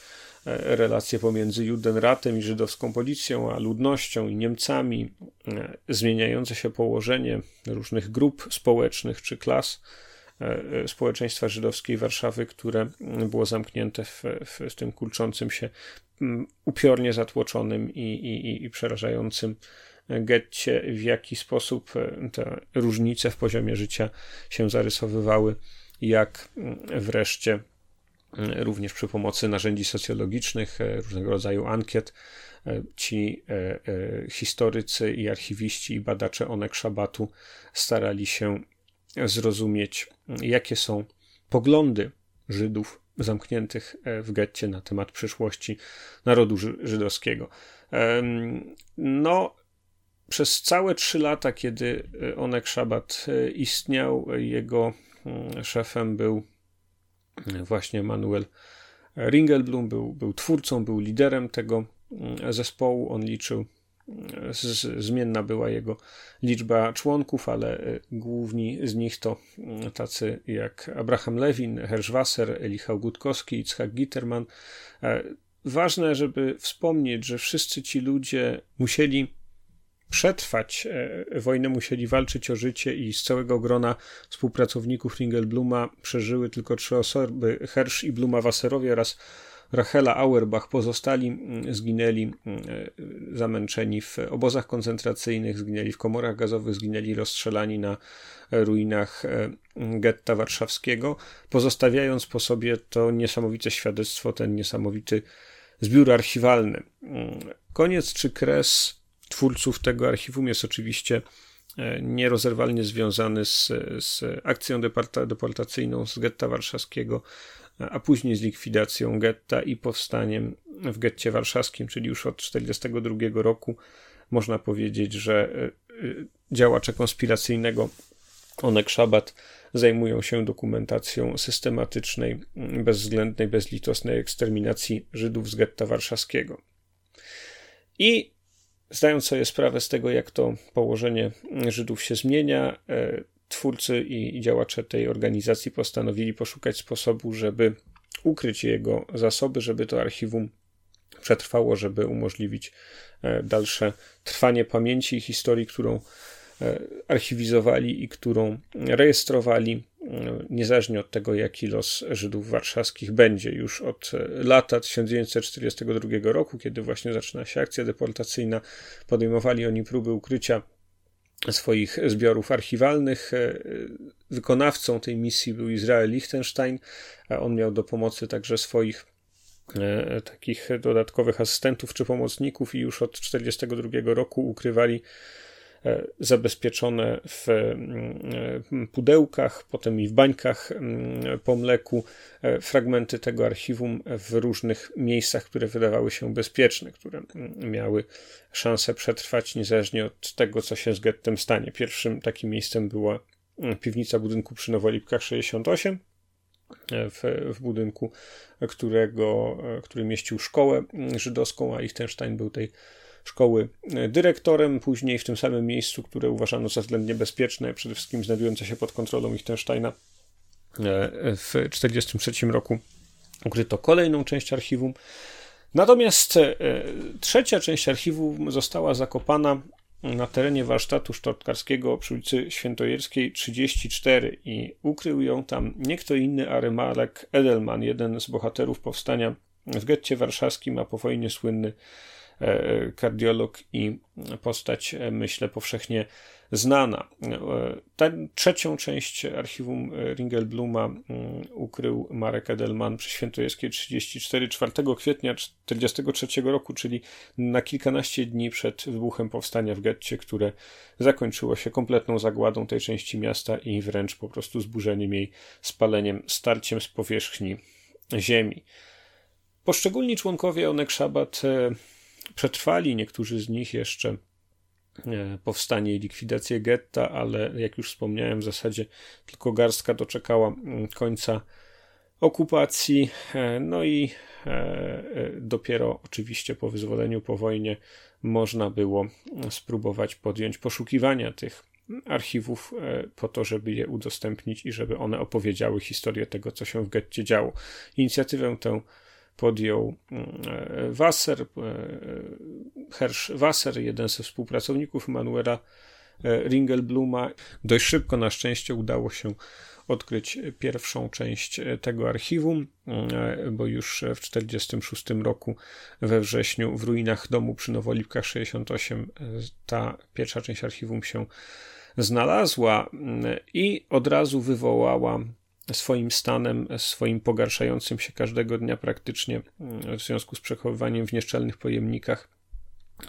E, relacje pomiędzy Judenratem i żydowską policją, a ludnością i Niemcami, e, zmieniające się położenie różnych grup społecznych czy klas e, społeczeństwa żydowskiej Warszawy, które było zamknięte w, w, tym kulczącym się, upiornie zatłoczonym i, i, i przerażającym getcie, w jaki sposób te różnice w poziomie życia się zarysowywały, jak wreszcie również przy pomocy narzędzi socjologicznych, e, różnego rodzaju ankiet. E, ci e, historycy i archiwiści i badacze Onek Szabatu starali się zrozumieć, jakie są poglądy Żydów zamkniętych w getcie na temat przyszłości narodu żydowskiego. No, przez całe trzy lata, kiedy Onek Szabat istniał, jego mm, szefem był właśnie Manuel Ringelblum, był, był twórcą, był liderem tego mm, zespołu. On liczył zmienna była jego liczba członków, ale e, główni z nich to mm, tacy jak Abraham Lewin, Herschwasser, Elichał Gutkowski, Itzhak Gitterman. E, ważne, żeby wspomnieć, że wszyscy ci ludzie musieli przetrwać e, wojnę, musieli walczyć o życie i z całego grona współpracowników Ringelbluma przeżyły tylko trzy osoby, Hersch i Bluma Wasserowie oraz Rachela Auerbach pozostali mm, zginęli mm, e, zamęczeni w obozach koncentracyjnych, zginęli w komorach gazowych, zginęli rozstrzelani na ruinach e, getta warszawskiego, pozostawiając po sobie to niesamowite świadectwo, ten niesamowity zbiór archiwalny. Mm, koniec czy kres twórców tego archiwum jest oczywiście e, nierozerwalnie związany z, z akcją deportacyjną z getta warszawskiego, a później z likwidacją getta i powstaniem w getcie warszawskim, czyli już od 1942 roku można powiedzieć, że e, e, działacze konspiracyjnego Onek Szabat zajmują się dokumentacją systematycznej, bezwzględnej, bezlitosnej eksterminacji Żydów z getta warszawskiego. I zdając sobie sprawę z tego, jak to położenie Żydów się zmienia, e, twórcy i działacze tej organizacji postanowili poszukać sposobu, żeby ukryć jego zasoby, żeby to archiwum przetrwało, żeby umożliwić e, dalsze trwanie pamięci i historii, którą e, archiwizowali i którą rejestrowali, e, niezależnie od tego, jaki los Żydów warszawskich będzie. Już od lata 1942 roku, kiedy właśnie zaczyna się akcja deportacyjna, podejmowali oni próby ukrycia swoich zbiorów archiwalnych. E, wykonawcą tej misji był Izrael Liechtenstein, on miał do pomocy także swoich e, takich dodatkowych asystentów czy pomocników i już od 1942 roku ukrywali zabezpieczone w mm, e, pudełkach, potem i w bańkach mm, po mleku, e, fragmenty tego archiwum w różnych miejscach, które wydawały się bezpieczne, które mm, miały szansę przetrwać niezależnie od tego, co się z gettem stanie. Pierwszym takim miejscem była piwnica budynku przy Nowolipkach 68, w, w, budynku, którego, który mieścił szkołę żydowską, a Liechtenstein był tej szkoły e, dyrektorem, później w tym samym miejscu, które uważano za względnie bezpieczne, przede wszystkim znajdujące się pod kontrolą Liechtensteina. E, w 1943 roku ukryto kolejną część archiwum. Natomiast e, trzecia część archiwum została zakopana na terenie warsztatu sztortkarskiego przy ulicy Świętojerskiej 34 i ukrył ją tam nie kto inny, a Remalek Edelman, jeden z bohaterów powstania w getcie warszawskim, a po wojnie słynny kardiolog i postać, e, myślę, powszechnie znana. E, tę trzecią część archiwum Ringelbluma mm, ukrył Marek Edelman przy Świętojeskiej 34 4 kwietnia 1943 roku, czyli na kilkanaście dni przed wybuchem powstania w getcie, które zakończyło się kompletną zagładą tej części miasta i wręcz po prostu zburzeniem jej, spaleniem, starciem z powierzchni ziemi. Poszczególni członkowie Onek Szabat przetrwali niektórzy z nich jeszcze e, powstanie i likwidację getta, ale jak już wspomniałem, w zasadzie tylko garstka doczekała mm, końca okupacji. E, no i e, dopiero oczywiście po wyzwoleniu po wojnie można było spróbować podjąć poszukiwania tych archiwów po to, żeby je udostępnić i żeby one opowiedziały historię tego, co się w getcie działo. Inicjatywę tę podjął mm, e, Wasser, e, Hersch Wasser, jeden ze współpracowników Manuela e, Ringelbluma. Dość szybko na szczęście udało się odkryć pierwszą część tego archiwum, bo już w 1946 roku we wrześniu w ruinach domu przy Nowolipkach 68 ta pierwsza część archiwum się znalazła i od razu wywołała swoim stanem, swoim pogarszającym się każdego dnia praktycznie mm, w związku z przechowywaniem w nieszczelnych pojemnikach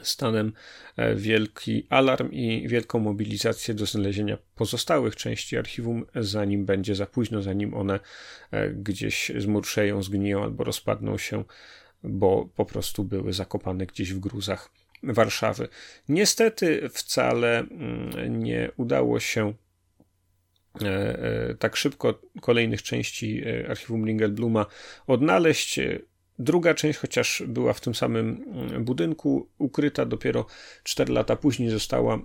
stanem e, wielki alarm i wielką mobilizację do znalezienia pozostałych części archiwum, zanim będzie za późno, zanim one e, gdzieś zmurszeją, zgniją albo rozpadną się, bo po prostu były zakopane gdzieś w gruzach Warszawy. Niestety wcale mm, nie udało się tak szybko kolejnych części archiwum Ringelbluma odnaleźć. Druga część, chociaż była w tym samym mm, budynku, ukryta dopiero 4 lata później, została mm,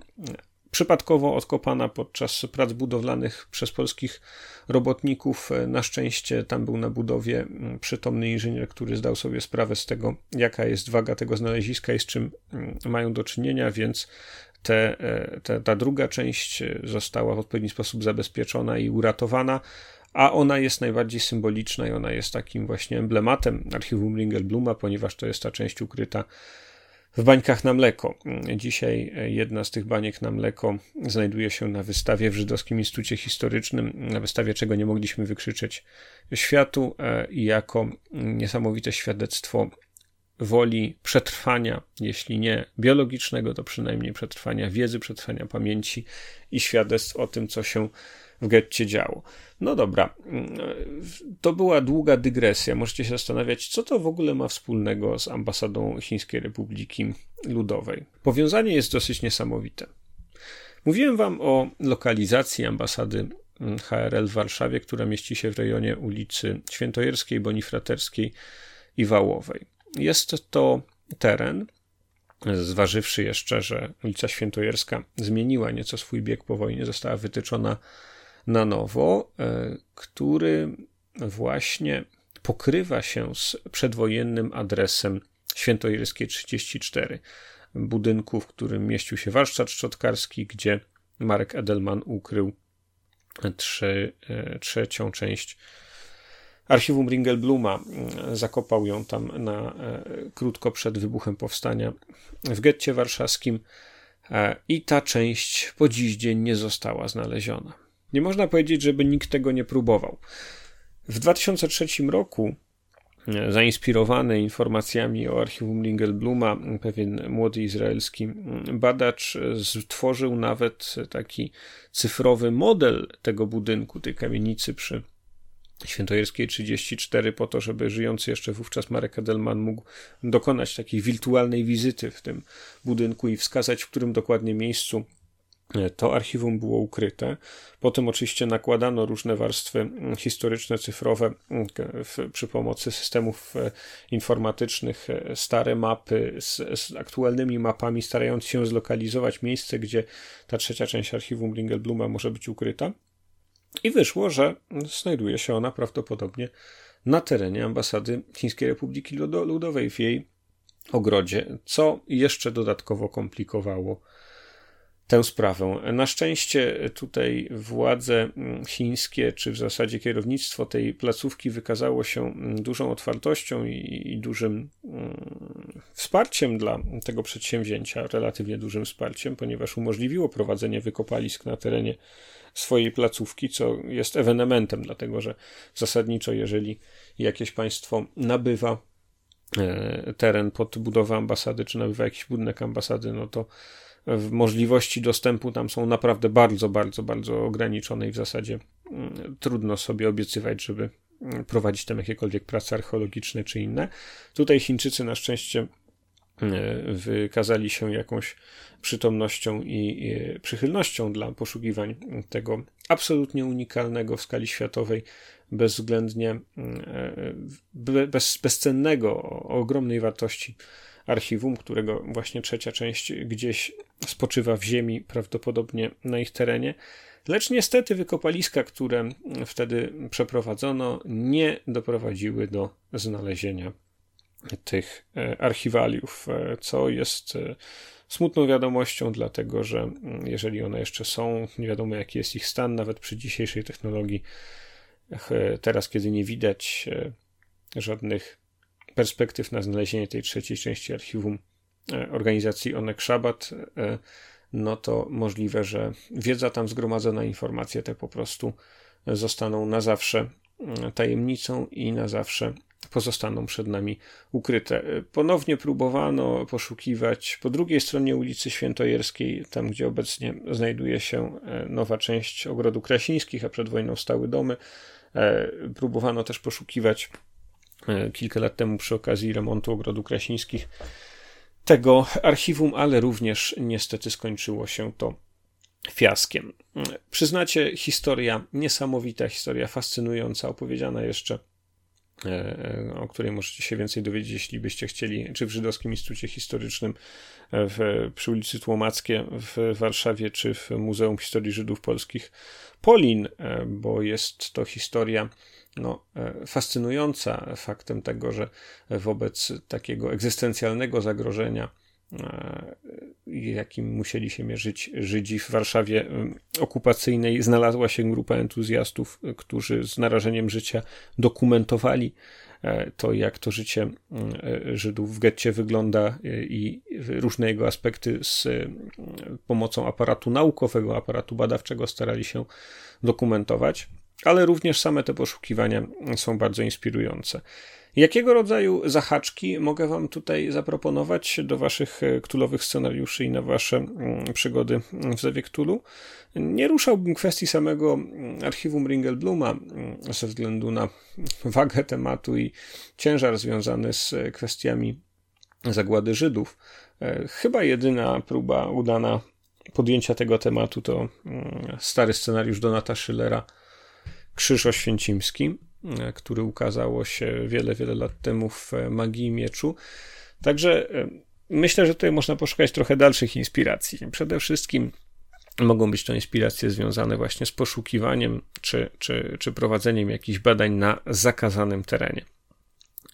przypadkowo odkopana podczas prac budowlanych przez polskich robotników. Na szczęście tam był na budowie mm, przytomny inżynier, który zdał sobie sprawę z tego, jaka jest waga tego znaleziska i z czym mają do czynienia, więc te, e, te, ta druga część została w odpowiedni sposób zabezpieczona i uratowana a ona jest najbardziej symboliczna i ona jest takim właśnie emblematem archiwum Ringelbluma, ponieważ to jest ta część ukryta w bańkach na mleko. Dzisiaj jedna z tych baniek na mleko znajduje się na wystawie w Żydowskim Instytucie Historycznym, na wystawie czego nie mogliśmy wykrzyczeć światu e, i jako niesamowite świadectwo woli przetrwania, jeśli nie biologicznego, to przynajmniej przetrwania wiedzy, przetrwania pamięci i świadectw o tym, co się w getcie działo. No dobra, to była długa dygresja. Możecie się zastanawiać, co to w ogóle ma wspólnego z ambasadą Chińskiej Republiki Ludowej. Powiązanie jest dosyć niesamowite. Mówiłem wam o lokalizacji ambasady HRL w Warszawie, która mieści się w rejonie ulicy Świętojerskiej, Bonifraterskiej i Wałowej. Jest to teren, zważywszy jeszcze, że ulica Świętojerska zmieniła nieco swój bieg po wojnie, została wytyczona na nowo, e, który właśnie pokrywa się z przedwojennym adresem Świętojerskie 34, budynku, w którym mieścił się warsztat szczotkarski, gdzie Marek Edelman ukrył trzy, e, trzecią część archiwum Ringelbluma. Zakopał ją tam na, e, krótko przed wybuchem powstania w getcie warszawskim i ta część po dziś dzień nie została znaleziona. Nie można powiedzieć, żeby nikt tego nie próbował. W 2003 roku e, zainspirowany informacjami o archiwum Lingelbluma, pewien młody izraelski badacz stworzył nawet taki cyfrowy model tego budynku, tej kamienicy przy Świętojerskiej 34 po to, żeby żyjący jeszcze wówczas Marek Edelman mógł dokonać takiej wirtualnej wizyty w tym budynku i wskazać, w którym dokładnie miejscu to archiwum było ukryte. Potem oczywiście nakładano różne warstwy mm, historyczne, cyfrowe mm, przy pomocy systemów e, informatycznych, e, stare mapy z, z, aktualnymi mapami, starając się zlokalizować miejsce, gdzie ta trzecia część archiwum Ringelbluma może być ukryta. I wyszło, że znajduje się ona prawdopodobnie na terenie ambasady Chińskiej Republiki Ludowej w jej ogrodzie, co jeszcze dodatkowo komplikowało tę sprawę. Na szczęście tutaj władze chińskie, czy w zasadzie kierownictwo tej placówki wykazało się dużą otwartością i, dużym um, wsparciem dla tego przedsięwzięcia, relatywnie dużym wsparciem, ponieważ umożliwiło prowadzenie wykopalisk na terenie swojej placówki, co jest ewenementem, dlatego że zasadniczo, jeżeli jakieś państwo nabywa e, teren pod budowę ambasady, czy nabywa jakiś budynek ambasady, no to możliwości dostępu tam są naprawdę bardzo, bardzo, bardzo ograniczone i w zasadzie mm, trudno sobie obiecywać, żeby mm, prowadzić tam jakiekolwiek prace archeologiczne czy inne. Tutaj Chińczycy na szczęście wykazali się jakąś przytomnością i przychylnością dla poszukiwań tego absolutnie unikalnego w skali światowej, bezwzględnie e, bez, bezcennego, o ogromnej wartości archiwum, którego właśnie trzecia część gdzieś spoczywa w ziemi, prawdopodobnie na ich terenie. Lecz niestety wykopaliska, które wtedy przeprowadzono, nie doprowadziły do znalezienia tych e, archiwaliów, e, co jest e, smutną wiadomością, dlatego że mm, jeżeli one jeszcze są, nie wiadomo jaki jest ich stan, nawet przy dzisiejszej technologii. Teraz, kiedy nie widać żadnych perspektyw na znalezienie tej trzeciej części archiwum organizacji Onek Szabat, no to możliwe, że wiedza tam zgromadzona, informacje te po prostu zostaną na zawsze mm, tajemnicą i na zawsze pozostaną przed nami ukryte. Ponownie próbowano poszukiwać po drugiej stronie ulicy Świętojerskiej, tam gdzie obecnie znajduje się e, nowa część ogrodu Krasińskich, a przed wojną stały domy. E, próbowano też poszukiwać e, kilka lat temu przy okazji remontu ogrodu Krasińskich tego archiwum, ale również niestety skończyło się to fiaskiem. Przyznacie, historia niesamowita, historia fascynująca, opowiedziana jeszcze o której możecie się więcej dowiedzieć, jeśli byście chcieli, czy w Żydowskim Instytucie Historycznym e, w, przy ulicy Tłomackie w Warszawie, czy w Muzeum Historii Żydów Polskich Polin, e, bo jest to historia no, fascynująca faktem tego, że wobec takiego egzystencjalnego zagrożenia jakim musieli się mierzyć Żydzi w Warszawie okupacyjnej, znalazła się grupa entuzjastów, którzy z narażeniem życia dokumentowali e, to, jak to życie e, Żydów w getcie wygląda e, i różne jego aspekty z pomocą aparatu naukowego, aparatu badawczego starali się dokumentować, ale również same te poszukiwania są bardzo inspirujące. Jakiego rodzaju zahaczki mogę Wam tutaj zaproponować do Waszych ktulowych scenariuszy i na Wasze mm, przygody w Zewie Ktulu? Nie ruszałbym kwestii samego mm, archiwum Ringelbluma mm, ze względu na wagę tematu i ciężar związany z kwestiami zagłady Żydów. E, chyba jedyna próba udana podjęcia tego tematu to stary scenariusz Donata Schillera Krzyż Oświęcimski. E, który ukazało się wiele, wiele lat temu w Magii Mieczu. Także e, myślę, że tutaj można poszukać trochę dalszych inspiracji. Przede wszystkim mogą być to inspiracje związane właśnie z poszukiwaniem czy, czy, czy prowadzeniem jakichś badań na zakazanym terenie.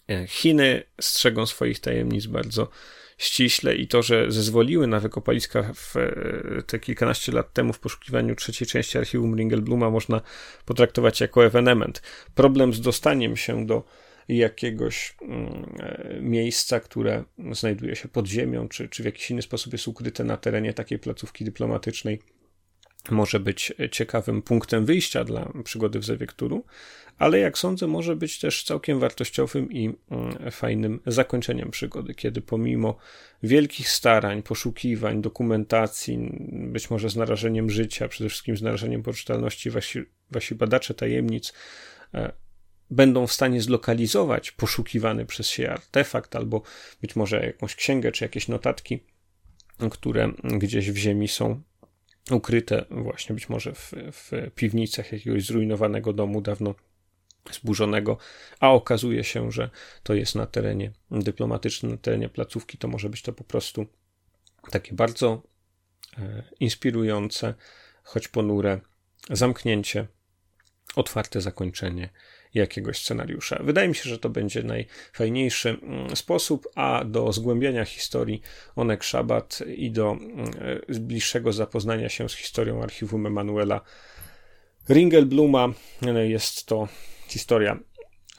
E, Chiny strzegą swoich tajemnic bardzo ściśle i to, że zezwoliły na wykopaliska w te kilkanaście lat temu w poszukiwaniu trzeciej części archiwum Ringelbluma można potraktować jako ewenement. Problem z dostaniem się do jakiegoś mm, e, miejsca, które znajduje się pod ziemią, czy, czy w jakiś inny sposób jest ukryte na terenie takiej placówki dyplomatycznej, może być ciekawym punktem wyjścia dla przygody w Zewiekturu, ale jak sądzę, może być też całkiem wartościowym i mm, fajnym zakończeniem przygody, kiedy pomimo wielkich starań, poszukiwań, dokumentacji, być może z narażeniem życia, przede wszystkim z narażeniem poczytalności wasi, wasi badacze tajemnic, e, będą w stanie zlokalizować poszukiwany przez siebie artefakt, albo być może jakąś księgę, czy jakieś notatki, które gdzieś w ziemi są ukryte właśnie być może w, w piwnicach jakiegoś zrujnowanego domu dawno zburzonego, a okazuje się, że to jest na terenie dyplomatycznym, na terenie placówki, to może być to po prostu takie bardzo e, inspirujące, choć ponure zamknięcie, otwarte zakończenie jakiegoś scenariusza. Wydaje mi się, że to będzie najfajniejszy mm, sposób, a do zgłębiania historii Onek Szabat i do mm, e, bliższego zapoznania się z historią archiwum Emanuela Ringelbluma e, jest to historia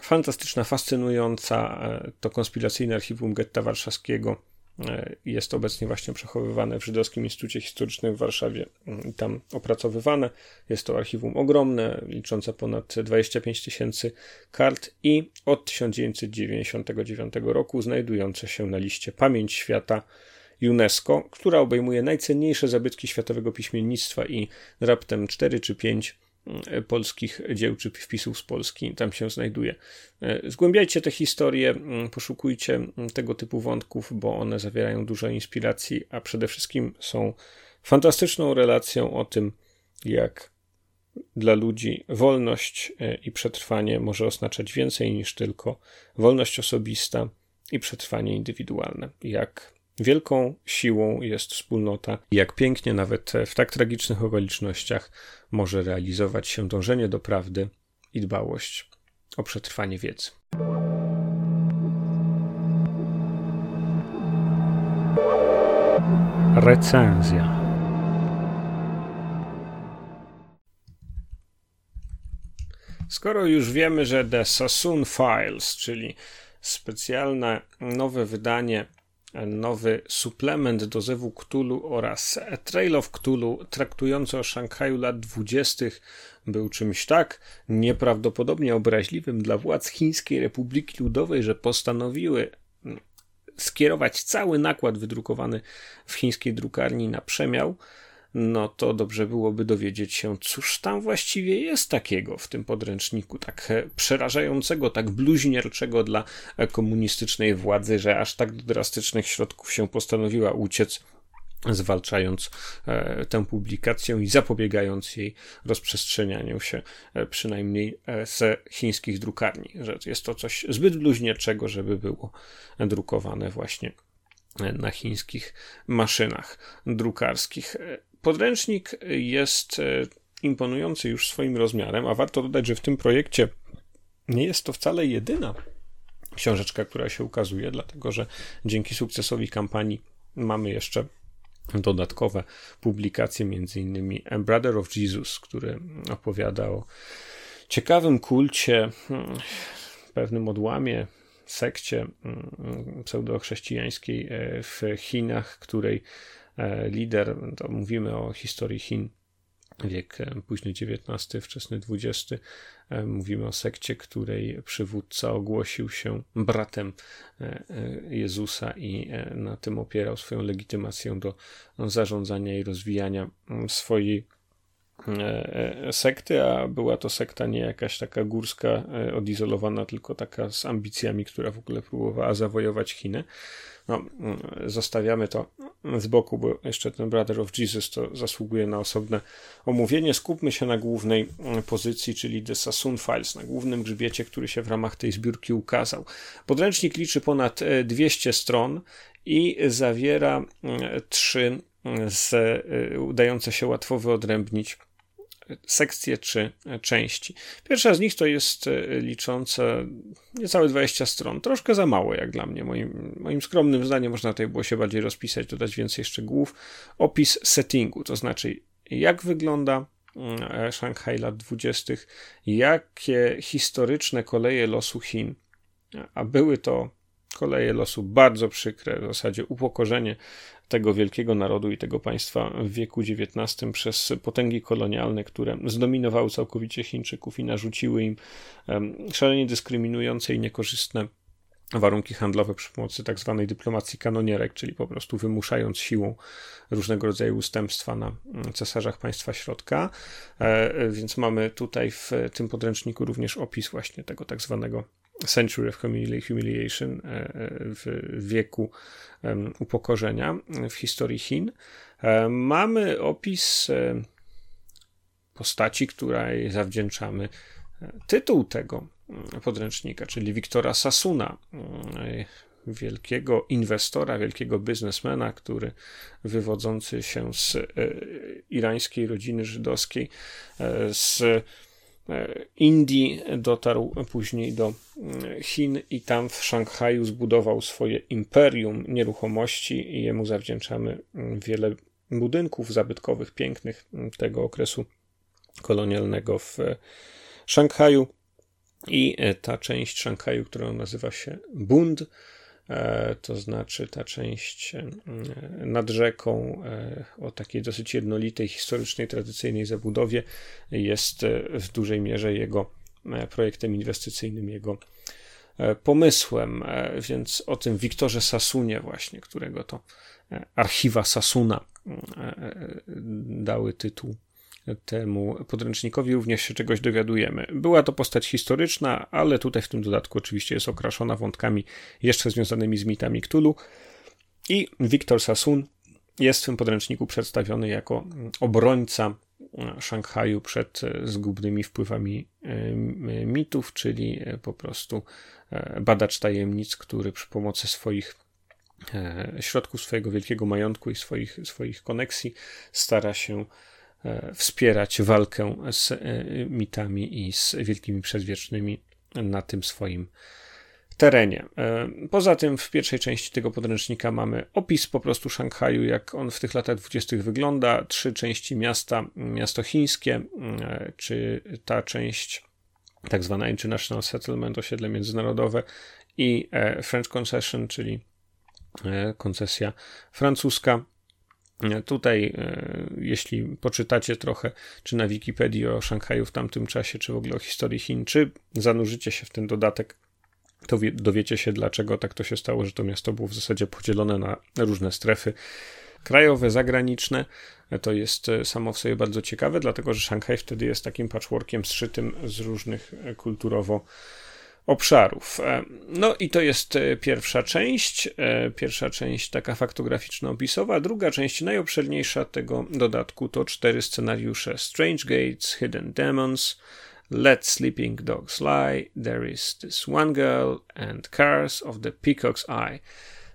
fantastyczna, fascynująca. E, to konspiracyjne archiwum getta warszawskiego e, jest obecnie właśnie przechowywane w Żydowskim Instytucie Historycznym w Warszawie mm, i tam opracowywane. Jest to archiwum ogromne, liczące ponad 25 tysięcy kart i od 1999 roku znajdujące się na liście Pamięć Świata UNESCO, która obejmuje najcenniejsze zabytki światowego piśmiennictwa i raptem 4 czy 5 E, polskich dzieł czy wpisów z Polski tam się znajduje. E, zgłębiajcie te historie, poszukujcie tego typu wątków, bo one zawierają dużo inspiracji, a przede wszystkim są fantastyczną relacją o tym, jak dla ludzi wolność e, i przetrwanie może oznaczać więcej niż tylko wolność osobista i przetrwanie indywidualne. Jak Wielką siłą jest wspólnota, jak pięknie nawet w tak tragicznych okolicznościach może realizować się dążenie do prawdy i dbałość o przetrwanie wiedzy. Recenzja. Skoro już wiemy, że The Sassoon Files, czyli specjalne nowe wydanie nowy suplement do Zewu Cthulhu oraz Trail of Cthulhu traktujący o Szanghaju lat 20. był czymś tak nieprawdopodobnie obraźliwym dla władz Chińskiej Republiki Ludowej, że postanowiły skierować cały nakład wydrukowany w chińskiej drukarni na przemiał, no to dobrze byłoby dowiedzieć się, cóż tam właściwie jest takiego w tym podręczniku, tak przerażającego, tak bluźnierczego dla komunistycznej władzy, że aż tak do drastycznych środków się postanowiła uciec zwalczając e, tę publikację i zapobiegając jej rozprzestrzenianiu się e, przynajmniej e, ze chińskich drukarni, że jest to coś zbyt bluźnierczego, żeby było drukowane właśnie na chińskich maszynach drukarskich. Podręcznik jest imponujący już swoim rozmiarem, a warto dodać, że w tym projekcie nie jest to wcale jedyna książeczka, która się ukazuje, dlatego że dzięki sukcesowi kampanii mamy jeszcze dodatkowe publikacje, między innymi Brother of Jesus, który opowiada o ciekawym kulcie, hmm, pewnym odłamie, sekcie hmm, pseudochrześcijańskiej e, w Chinach, której e, lider, to mówimy o historii Chin wiek e, późny XIX, wczesny XX. E, mówimy o sekcie, której przywódca ogłosił się bratem e, Jezusa i na tym opierał swoją legitymację do zarządzania i rozwijania mm, swojej sekty, a była to sekta nie jakaś taka górska, odizolowana, tylko taka z ambicjami, która w ogóle próbowała zawojować Chiny. No, zostawiamy to z boku, bo jeszcze ten Brother of Jesus to zasługuje na osobne omówienie. Skupmy się na głównej pozycji, czyli The Sassoon Files, na głównym grzbiecie, który się w ramach tej zbiórki ukazał. Podręcznik liczy ponad 200 stron i zawiera trzy z, udające się łatwo wyodrębnić sekcje czy części. Pierwsza z nich to jest e, liczące niecałe 20 stron. Troszkę za mało, jak dla mnie. Moim, moim skromnym zdaniem można tutaj było się bardziej rozpisać, dodać więcej szczegółów. Opis settingu, to znaczy jak wygląda mm, Szanghaj lat 20., jakie historyczne koleje losu Chin, a były to koleje losu bardzo przykre, w zasadzie upokorzenie tego wielkiego narodu i tego państwa w wieku XIX przez potęgi kolonialne, które zdominowały całkowicie Chińczyków i narzuciły im szalenie dyskryminujące i niekorzystne warunki handlowe przy pomocy tak zwanej dyplomacji kanonierek, czyli po prostu wymuszając siłą różnego rodzaju ustępstwa na mm, cesarzach państwa środka. E, więc mamy tutaj w tym podręczniku również opis właśnie tego tak zwanego Century of Humiliation e, e, w wieku upokorzenia w historii Chin. E, mamy opis postaci, której zawdzięczamy tytuł tego podręcznika, czyli Wiktora Sasuna, wielkiego inwestora, wielkiego biznesmena, który wywodzący się z irańskiej rodziny żydowskiej, z Indii, dotarł później do mm, Chin i tam w Szanghaju zbudował swoje imperium nieruchomości i jemu zawdzięczamy mm, wiele budynków zabytkowych, pięknych mm, tego okresu kolonialnego w e, Szanghaju. I e, ta część Szanghaju, która nazywa się Bund, E, to znaczy ta część e, nad rzeką e, o takiej dosyć jednolitej, historycznej, tradycyjnej zabudowie jest w dużej mierze jego projektem inwestycyjnym, jego pomysłem, więc o tym Wiktorze Sasunie właśnie, którego to archiwa Sasuna dały tytuł temu podręcznikowi również się czegoś dowiadujemy. Była to postać historyczna, ale tutaj w tym dodatku oczywiście jest okraszona wątkami jeszcze związanymi z mitami Cthulhu. I Wiktor Sassoon jest w tym podręczniku przedstawiony jako obrońca Szanghaju przed zgubnymi wpływami e, mitów, czyli e, po prostu e, badacz tajemnic, który przy pomocy swoich środków, swojego wielkiego majątku i swoich, swoich koneksji stara się E, wspierać walkę z e, mitami i z wielkimi przedwiecznymi na tym swoim terenie. E, poza tym w pierwszej części tego podręcznika mamy opis po prostu Szanghaju, jak on w tych latach dwudziestych wygląda, trzy części miasta, miasto chińskie, czy ta część tak zwana International Settlement, osiedle międzynarodowe i French Concession, czyli koncesja francuska. Tutaj, jeśli poczytacie trochę, czy na Wikipedii o Szanghaju w tamtym czasie, czy w ogóle o historii Chin, czy zanurzycie się w ten dodatek, to dowiecie się, dlaczego tak to się stało, że to miasto było w zasadzie podzielone na różne strefy krajowe, zagraniczne. To jest e, samo w sobie bardzo ciekawe, dlatego że Szanghaj wtedy jest takim patchworkiem zszytym z różnych e, kulturowo obszarów. E, no i to jest pierwsza część, pierwsza część taka faktograficzno-opisowa, druga część najobszerniejsza tego dodatku to cztery scenariusze Strange Gates, Hidden Demons, Let Sleeping Dogs Lie, There is This One Girl and Cars of the Peacock's Eye.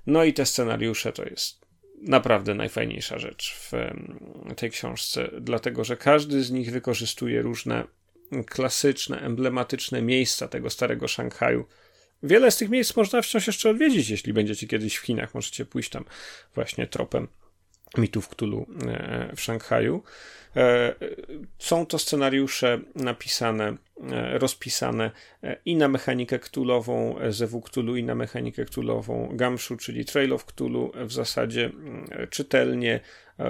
No i te scenariusze to jest naprawdę najfajniejsza rzecz w tej książce, dlatego że każdy z nich wykorzystuje różne klasyczne, emblematyczne miejsca tego starego Szanghaju. Wiele z tych miejsc można wciąż jeszcze odwiedzić, jeśli będziecie kiedyś w Chinach. Możecie pójść tam właśnie tropem mitów Cthulhu e, w Szanghaju. E, są to scenariusze napisane, e, rozpisane i na mechanikę Cthulhową ZW Cthulhu i na mechanikę Cthulhową Gamshu, czyli Trail of Cthulhu w zasadzie czytelnie,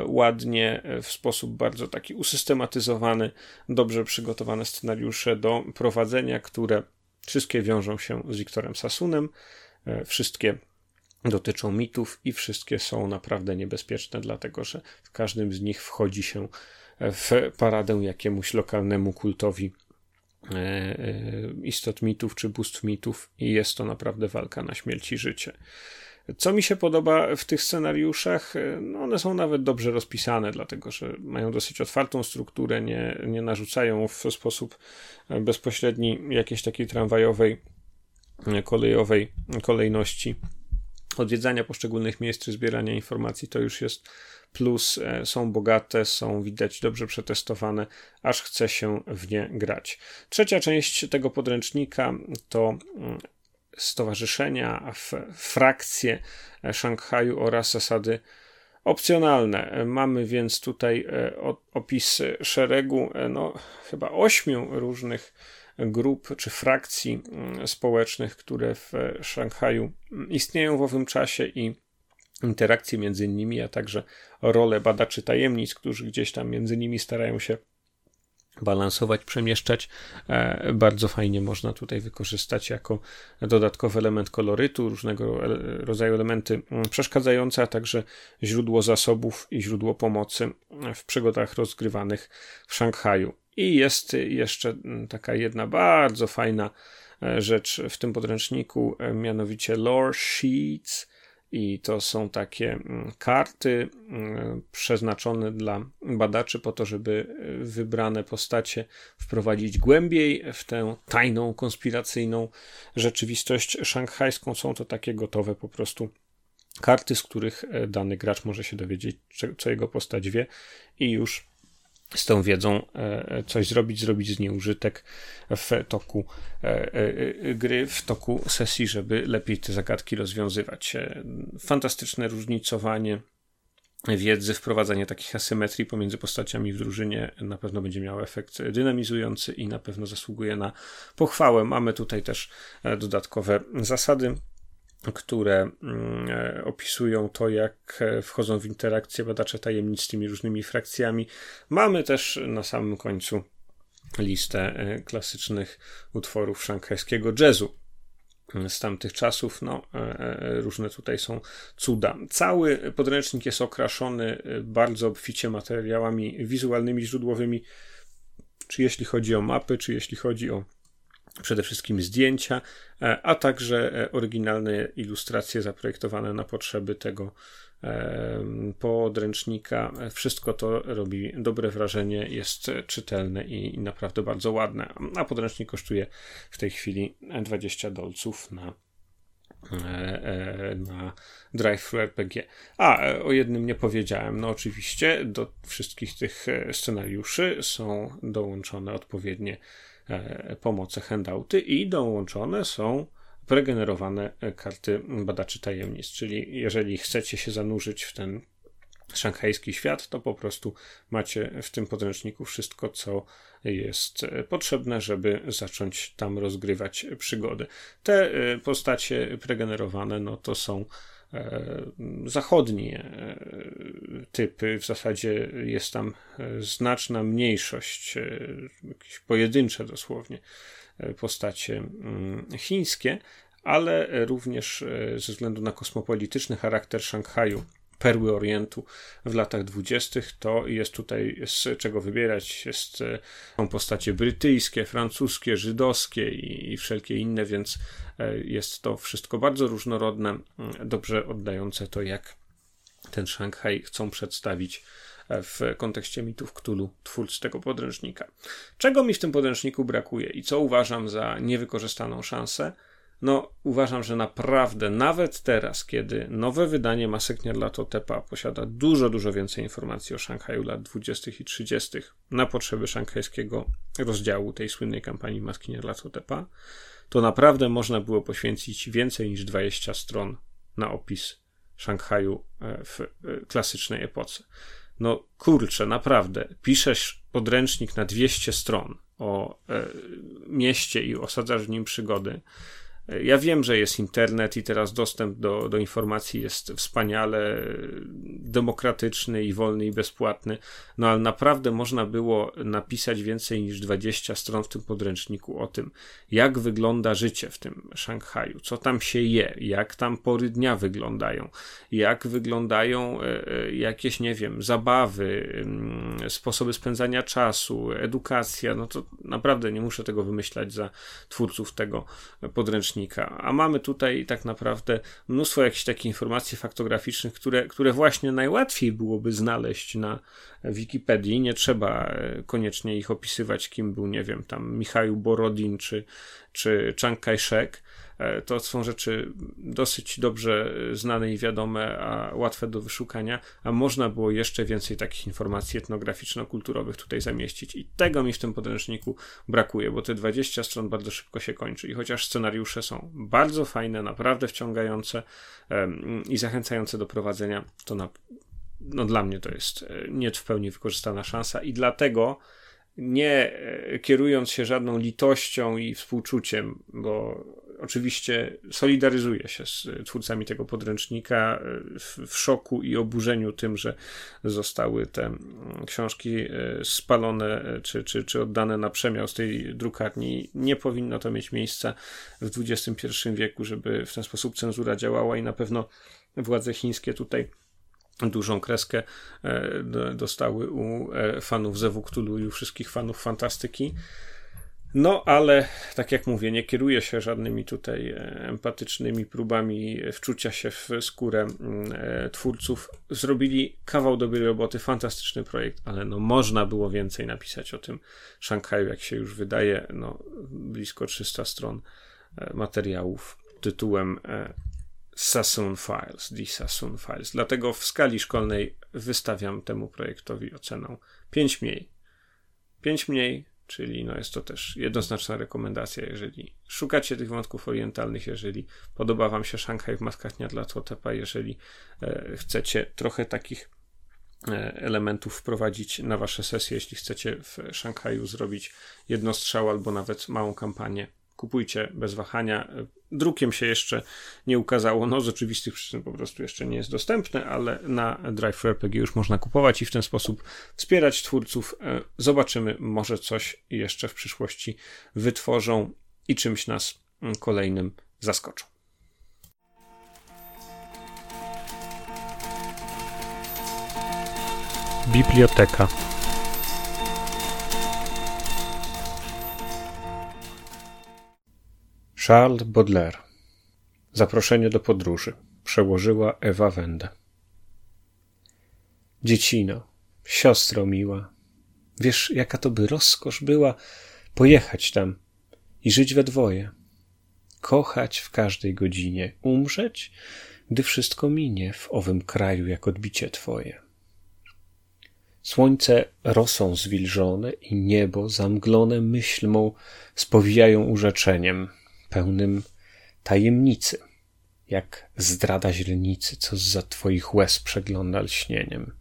ładnie, w sposób bardzo taki usystematyzowany, dobrze przygotowane scenariusze do prowadzenia, które wszystkie wiążą się z Wiktorem Sasunem, wszystkie dotyczą mitów i wszystkie są naprawdę niebezpieczne, dlatego że w każdym z nich wchodzi się w paradę jakiemuś lokalnemu kultowi e, e, istot mitów czy bóstw mitów i jest to naprawdę walka na śmierć i życie. Co mi się podoba w tych scenariuszach, e, no one są nawet dobrze rozpisane, dlatego że mają dosyć otwartą strukturę, nie, nie narzucają w sposób bezpośredni jakiejś takiej tramwajowej, kolejowej kolejności odwiedzania poszczególnych miejsc czy zbierania informacji to już jest plus. E, są bogate, są widać dobrze przetestowane, aż chce się w nie grać. Trzecia część tego podręcznika to mm, stowarzyszenia, frakcje e, Szanghaju oraz zasady opcjonalne. E, mamy więc tutaj opis szeregu, no chyba ośmiu różnych grup czy frakcji mm, społecznych, które w Szanghaju istnieją w owym czasie i interakcje między nimi, a także rolę badaczy tajemnic, którzy gdzieś tam między nimi starają się balansować, przemieszczać. E, bardzo fajnie można tutaj wykorzystać jako dodatkowy element kolorytu, różnego rodzaju elementy mm, przeszkadzające, a także źródło zasobów i źródło pomocy w przygodach rozgrywanych w Szanghaju. I jest jeszcze mm, taka jedna bardzo fajna e, rzecz w tym podręczniku, e, mianowicie lore sheets. I to są takie mm, karty mm, przeznaczone dla badaczy po to, żeby e, wybrane postacie wprowadzić głębiej w tę tajną, konspiracyjną rzeczywistość szanghajską. Są to takie gotowe po prostu karty, z których dany gracz może się dowiedzieć, co jego postać wie i już z tą wiedzą e, coś zrobić, zrobić z niej użytek w toku e, e, gry, w toku sesji, żeby lepiej te zagadki rozwiązywać. Fantastyczne różnicowanie wiedzy, wprowadzanie takich asymetrii pomiędzy postaciami w drużynie na pewno będzie miało efekt dynamizujący i na pewno zasługuje na pochwałę. Mamy tutaj też dodatkowe zasady które mm, e, opisują to, jak e, wchodzą w interakcję badacze tajemnic z tymi różnymi frakcjami. Mamy też na samym końcu listę e, klasycznych utworów szanghajskiego jazzu z tamtych czasów. No, różne tutaj są cuda. Cały podręcznik jest okraszony bardzo obficie materiałami wizualnymi, źródłowymi, czy jeśli chodzi o mapy, czy jeśli chodzi o przede wszystkim zdjęcia, e, a także e, oryginalne ilustracje zaprojektowane na potrzeby tego e, podręcznika. Wszystko to robi dobre wrażenie, jest czytelne i naprawdę bardzo ładne. A podręcznik kosztuje w tej chwili 20 dolców na na Drive RPG. A, o jednym nie powiedziałem. No oczywiście do wszystkich tych scenariuszy są dołączone odpowiednie E, pomocy handouty i dołączone są pregenerowane karty badaczy tajemnic. Czyli jeżeli chcecie się zanurzyć w ten szanghajski świat, to po prostu macie w tym podręczniku wszystko, co jest potrzebne, żeby zacząć tam rozgrywać przygody. Te e, postacie pregenerowane, no to są zachodni typy. W zasadzie jest tam znaczna mniejszość, jakieś pojedyncze dosłownie postacie mm, chińskie, ale również ze względu na kosmopolityczny charakter Szanghaju perły Orientu w latach dwudziestych, to jest tutaj z czego wybierać. Jest, są postacie brytyjskie, francuskie, żydowskie i, i wszelkie inne, więc e, jest to wszystko bardzo różnorodne, dobrze oddające to, jak ten Szanghaj chcą przedstawić e, w kontekście mitów Cthulhu twórcy tego podręcznika. Czego mi w tym podręczniku brakuje i co uważam za niewykorzystaną szansę? No, uważam, że naprawdę, nawet teraz, kiedy nowe wydanie Masek Nyarlathotepa posiada dużo, dużo więcej informacji o Szanghaju lat 20. i 30. na potrzeby szanghajskiego rozdziału tej słynnej kampanii Maski Nyarlathotepa, to naprawdę można było poświęcić więcej niż 20 stron na opis Szanghaju e, w e, klasycznej epoce. No kurczę, naprawdę, piszesz podręcznik na 200 stron o e, mieście i osadzasz w nim przygody ja wiem, że jest internet i teraz dostęp do, do informacji jest wspaniale demokratyczny i wolny i bezpłatny, no ale naprawdę można było napisać więcej niż 20 stron w tym podręczniku o tym, jak wygląda życie w tym Szanghaju, co tam się je, jak tam pory dnia wyglądają, jak wyglądają e, e, jakieś, nie wiem, zabawy, mm, sposoby spędzania czasu, edukacja, no to naprawdę nie muszę tego wymyślać za twórców tego podręcznika a mamy tutaj tak naprawdę mnóstwo jakichś takich informacji faktograficznych, które, które właśnie najłatwiej byłoby znaleźć na Wikipedii. Nie trzeba e, koniecznie ich opisywać, kim był, nie wiem, tam Michał Borodin czy, czy Chiang Kai-shek to są rzeczy dosyć dobrze znane i wiadome, a łatwe do wyszukania, a można było jeszcze więcej takich informacji etnograficzno-kulturowych tutaj zamieścić. I tego mi w tym podręczniku brakuje, bo te 20 stron bardzo szybko się kończy. I chociaż scenariusze są bardzo fajne, naprawdę wciągające i zachęcające do prowadzenia, to na, no dla mnie to jest e, nie w pełni wykorzystana szansa i dlatego nie e, kierując się żadną litością i współczuciem, bo oczywiście solidaryzuję się z twórcami tego podręcznika e, w, szoku i oburzeniu tym, że zostały te mm, książki e, spalone czy, czy, czy oddane na przemiał z tej drukarni. Nie powinno to mieć miejsca w XXI wieku, żeby w ten sposób cenzura działała i na pewno władze chińskie tutaj dużą kreskę e, dostały u e, fanów Zewu Cthulhu i u wszystkich fanów fantastyki. No, ale tak jak mówię, nie kieruję się żadnymi tutaj e, empatycznymi próbami wczucia się w skórę mm, twórców. Zrobili kawał dobrej roboty, fantastyczny projekt, ale no można było więcej napisać o tym Szanghaju, jak się już wydaje, no blisko 300 stron materiałów tytułem Sassoon Files, The Sassoon Files. Dlatego w skali szkolnej wystawiam temu projektowi ocenę 5 mniej. 5 mniej, czyli no jest to też jednoznaczna rekomendacja, jeżeli szukacie tych wątków orientalnych, jeżeli podoba wam się Szanghaj w maskach dnia dla Totepa, jeżeli e, chcecie trochę takich e, elementów wprowadzić na wasze sesje, jeśli chcecie w Szanghaju zrobić jedno strzał albo nawet małą kampanię kupujcie bez wahania. Drukiem się jeszcze nie ukazało, no z oczywistych przyczyn po prostu jeszcze nie jest dostępne, ale na Drive już można kupować i w ten sposób wspierać twórców. E, zobaczymy, może coś jeszcze w przyszłości wytworzą i czymś nas mm, kolejnym zaskoczą. Biblioteka. Charles Baudelaire. Zaproszenie do podróży. Przełożyła Ewa Wende. Dziecino, siostro miła, wiesz, jaka to by rozkosz była pojechać tam i żyć we dwoje. Kochać w każdej godzinie, umrzeć, gdy wszystko minie w owym kraju jak odbicie twoje. Słońce rosą zwilżone i niebo zamglone myśl mą spowijają urzeczeniem – pełnym tajemnicy, jak zdrada źrenicy, co za twoich łez przegląda lśnieniem.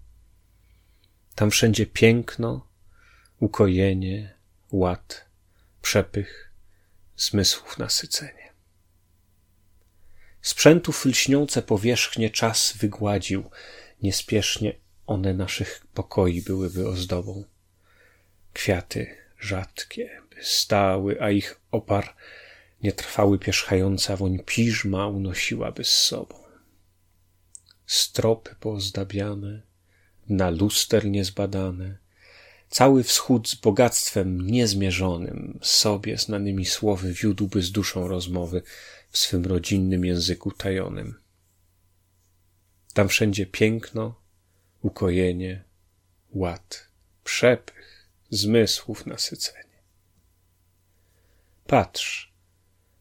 Tam wszędzie piękno, ukojenie, ład, przepych, zmysłów nasycenie. Sprzętów lśniące powierzchnie czas wygładził, niespiesznie one naszych pokoi byłyby ozdobą. Kwiaty rzadkie by stały, a ich opar nietrwały pierzchająca woń piżma unosiłaby z sobą. Stropy poozdabiane, na luster niezbadane, cały wschód z bogactwem niezmierzonym, sobie znanymi słowy wiódłby z duszą rozmowy w swym rodzinnym języku tajonym. Tam wszędzie piękno, ukojenie, ład, przepych, zmysłów nasycenie. Patrz,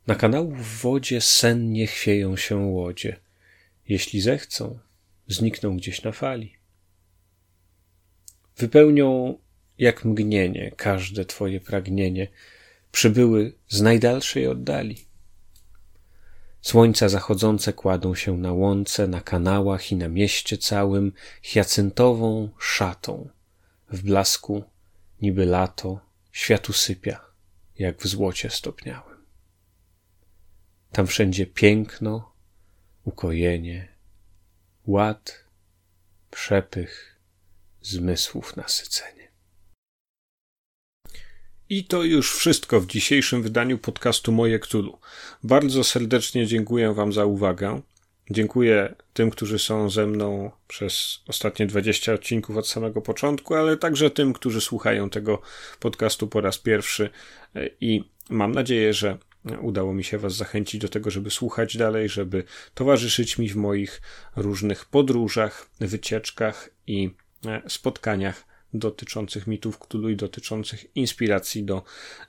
na kanału w wodzie sennie chwieją się łodzie. Jeśli zechcą, znikną gdzieś na fali. Wypełnią jak mgnienie każde twoje pragnienie, przybyły z najdalszej oddali. Słońca zachodzące kładą się na łące, na kanałach i na mieście całym hiacyntową szatą. W blasku, niby lato, świat usypia, jak w złocie stopniałym. Tam wszędzie piękno, ukojenie, ład, przepych, zmysłów nasycenie. I to już wszystko w dzisiejszym wydaniu podcastu Moje Ktulu. Bardzo serdecznie dziękuję Wam za uwagę. Dziękuję tym, którzy są ze mną przez ostatnie 20 odcinków od samego początku, ale także tym, którzy słuchają tego podcastu po raz pierwszy i mam nadzieję, że udało mi się Was zachęcić do tego, żeby słuchać dalej, żeby towarzyszyć mi w moich różnych podróżach, wycieczkach i spotkaniach dotyczących mitów Cthulhu i dotyczących inspiracji do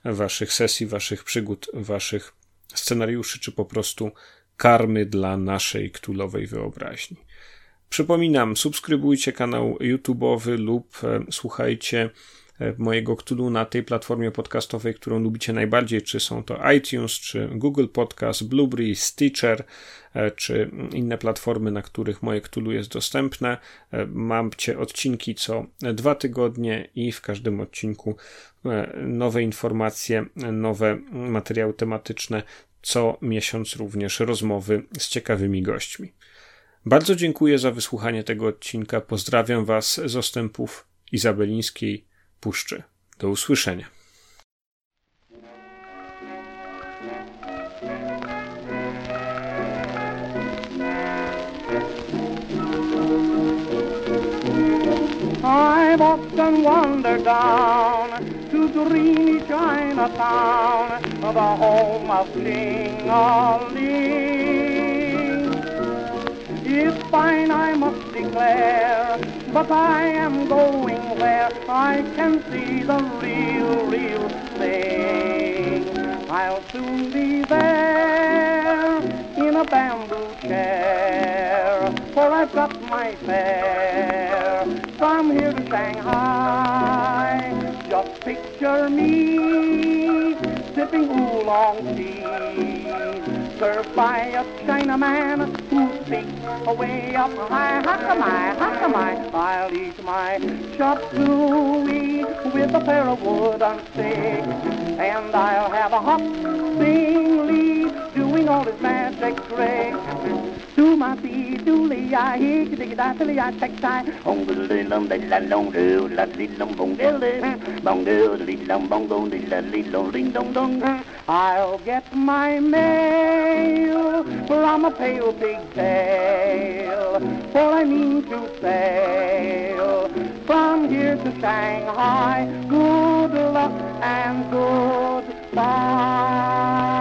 waszych sesji, waszych przygód, waszych scenariuszy, czy po prostu karmy dla naszej ktulowej wyobraźni. Przypominam, subskrybujcie kanał YouTube'owy lub e, słuchajcie e, mojego Cthulhu na tej platformie podcastowej, którą lubicie najbardziej, czy są to iTunes, czy Google Podcast, Blueberry, Stitcher, E, czy inne platformy, na których moje Cthulhu jest dostępne. E, mam cię odcinki co dwa tygodnie i w każdym odcinku e, nowe informacje, nowe materiały tematyczne, co miesiąc również rozmowy z ciekawymi gośćmi. Bardzo dziękuję za wysłuchanie tego odcinka. Pozdrawiam Was z ostępów Izabelińskiej Puszczy. Do usłyszenia. I've often wandered down to dreamy Chinatown, the home of. It's fine, I must declare, but I am going where I can see the real, real thing. I'll soon be there in a bamboo chair, for I've got my fare from here to Shanghai. Just picture me sipping oolong tea, served by a Chinaman who speaks away up high. How come I, how come I, I'll eat my chop suey with a pair of wooden sticks, and I'll have a hop sing doing all his magic tricks. Do my dee dooley I hear dig da dilly I take tie on the little de la long do la little bong dilly bong do little bong bong the little ding dong dong I'll get my mail from a pale pigtail for I mean to sail from here to Shanghai. Good luck and good bye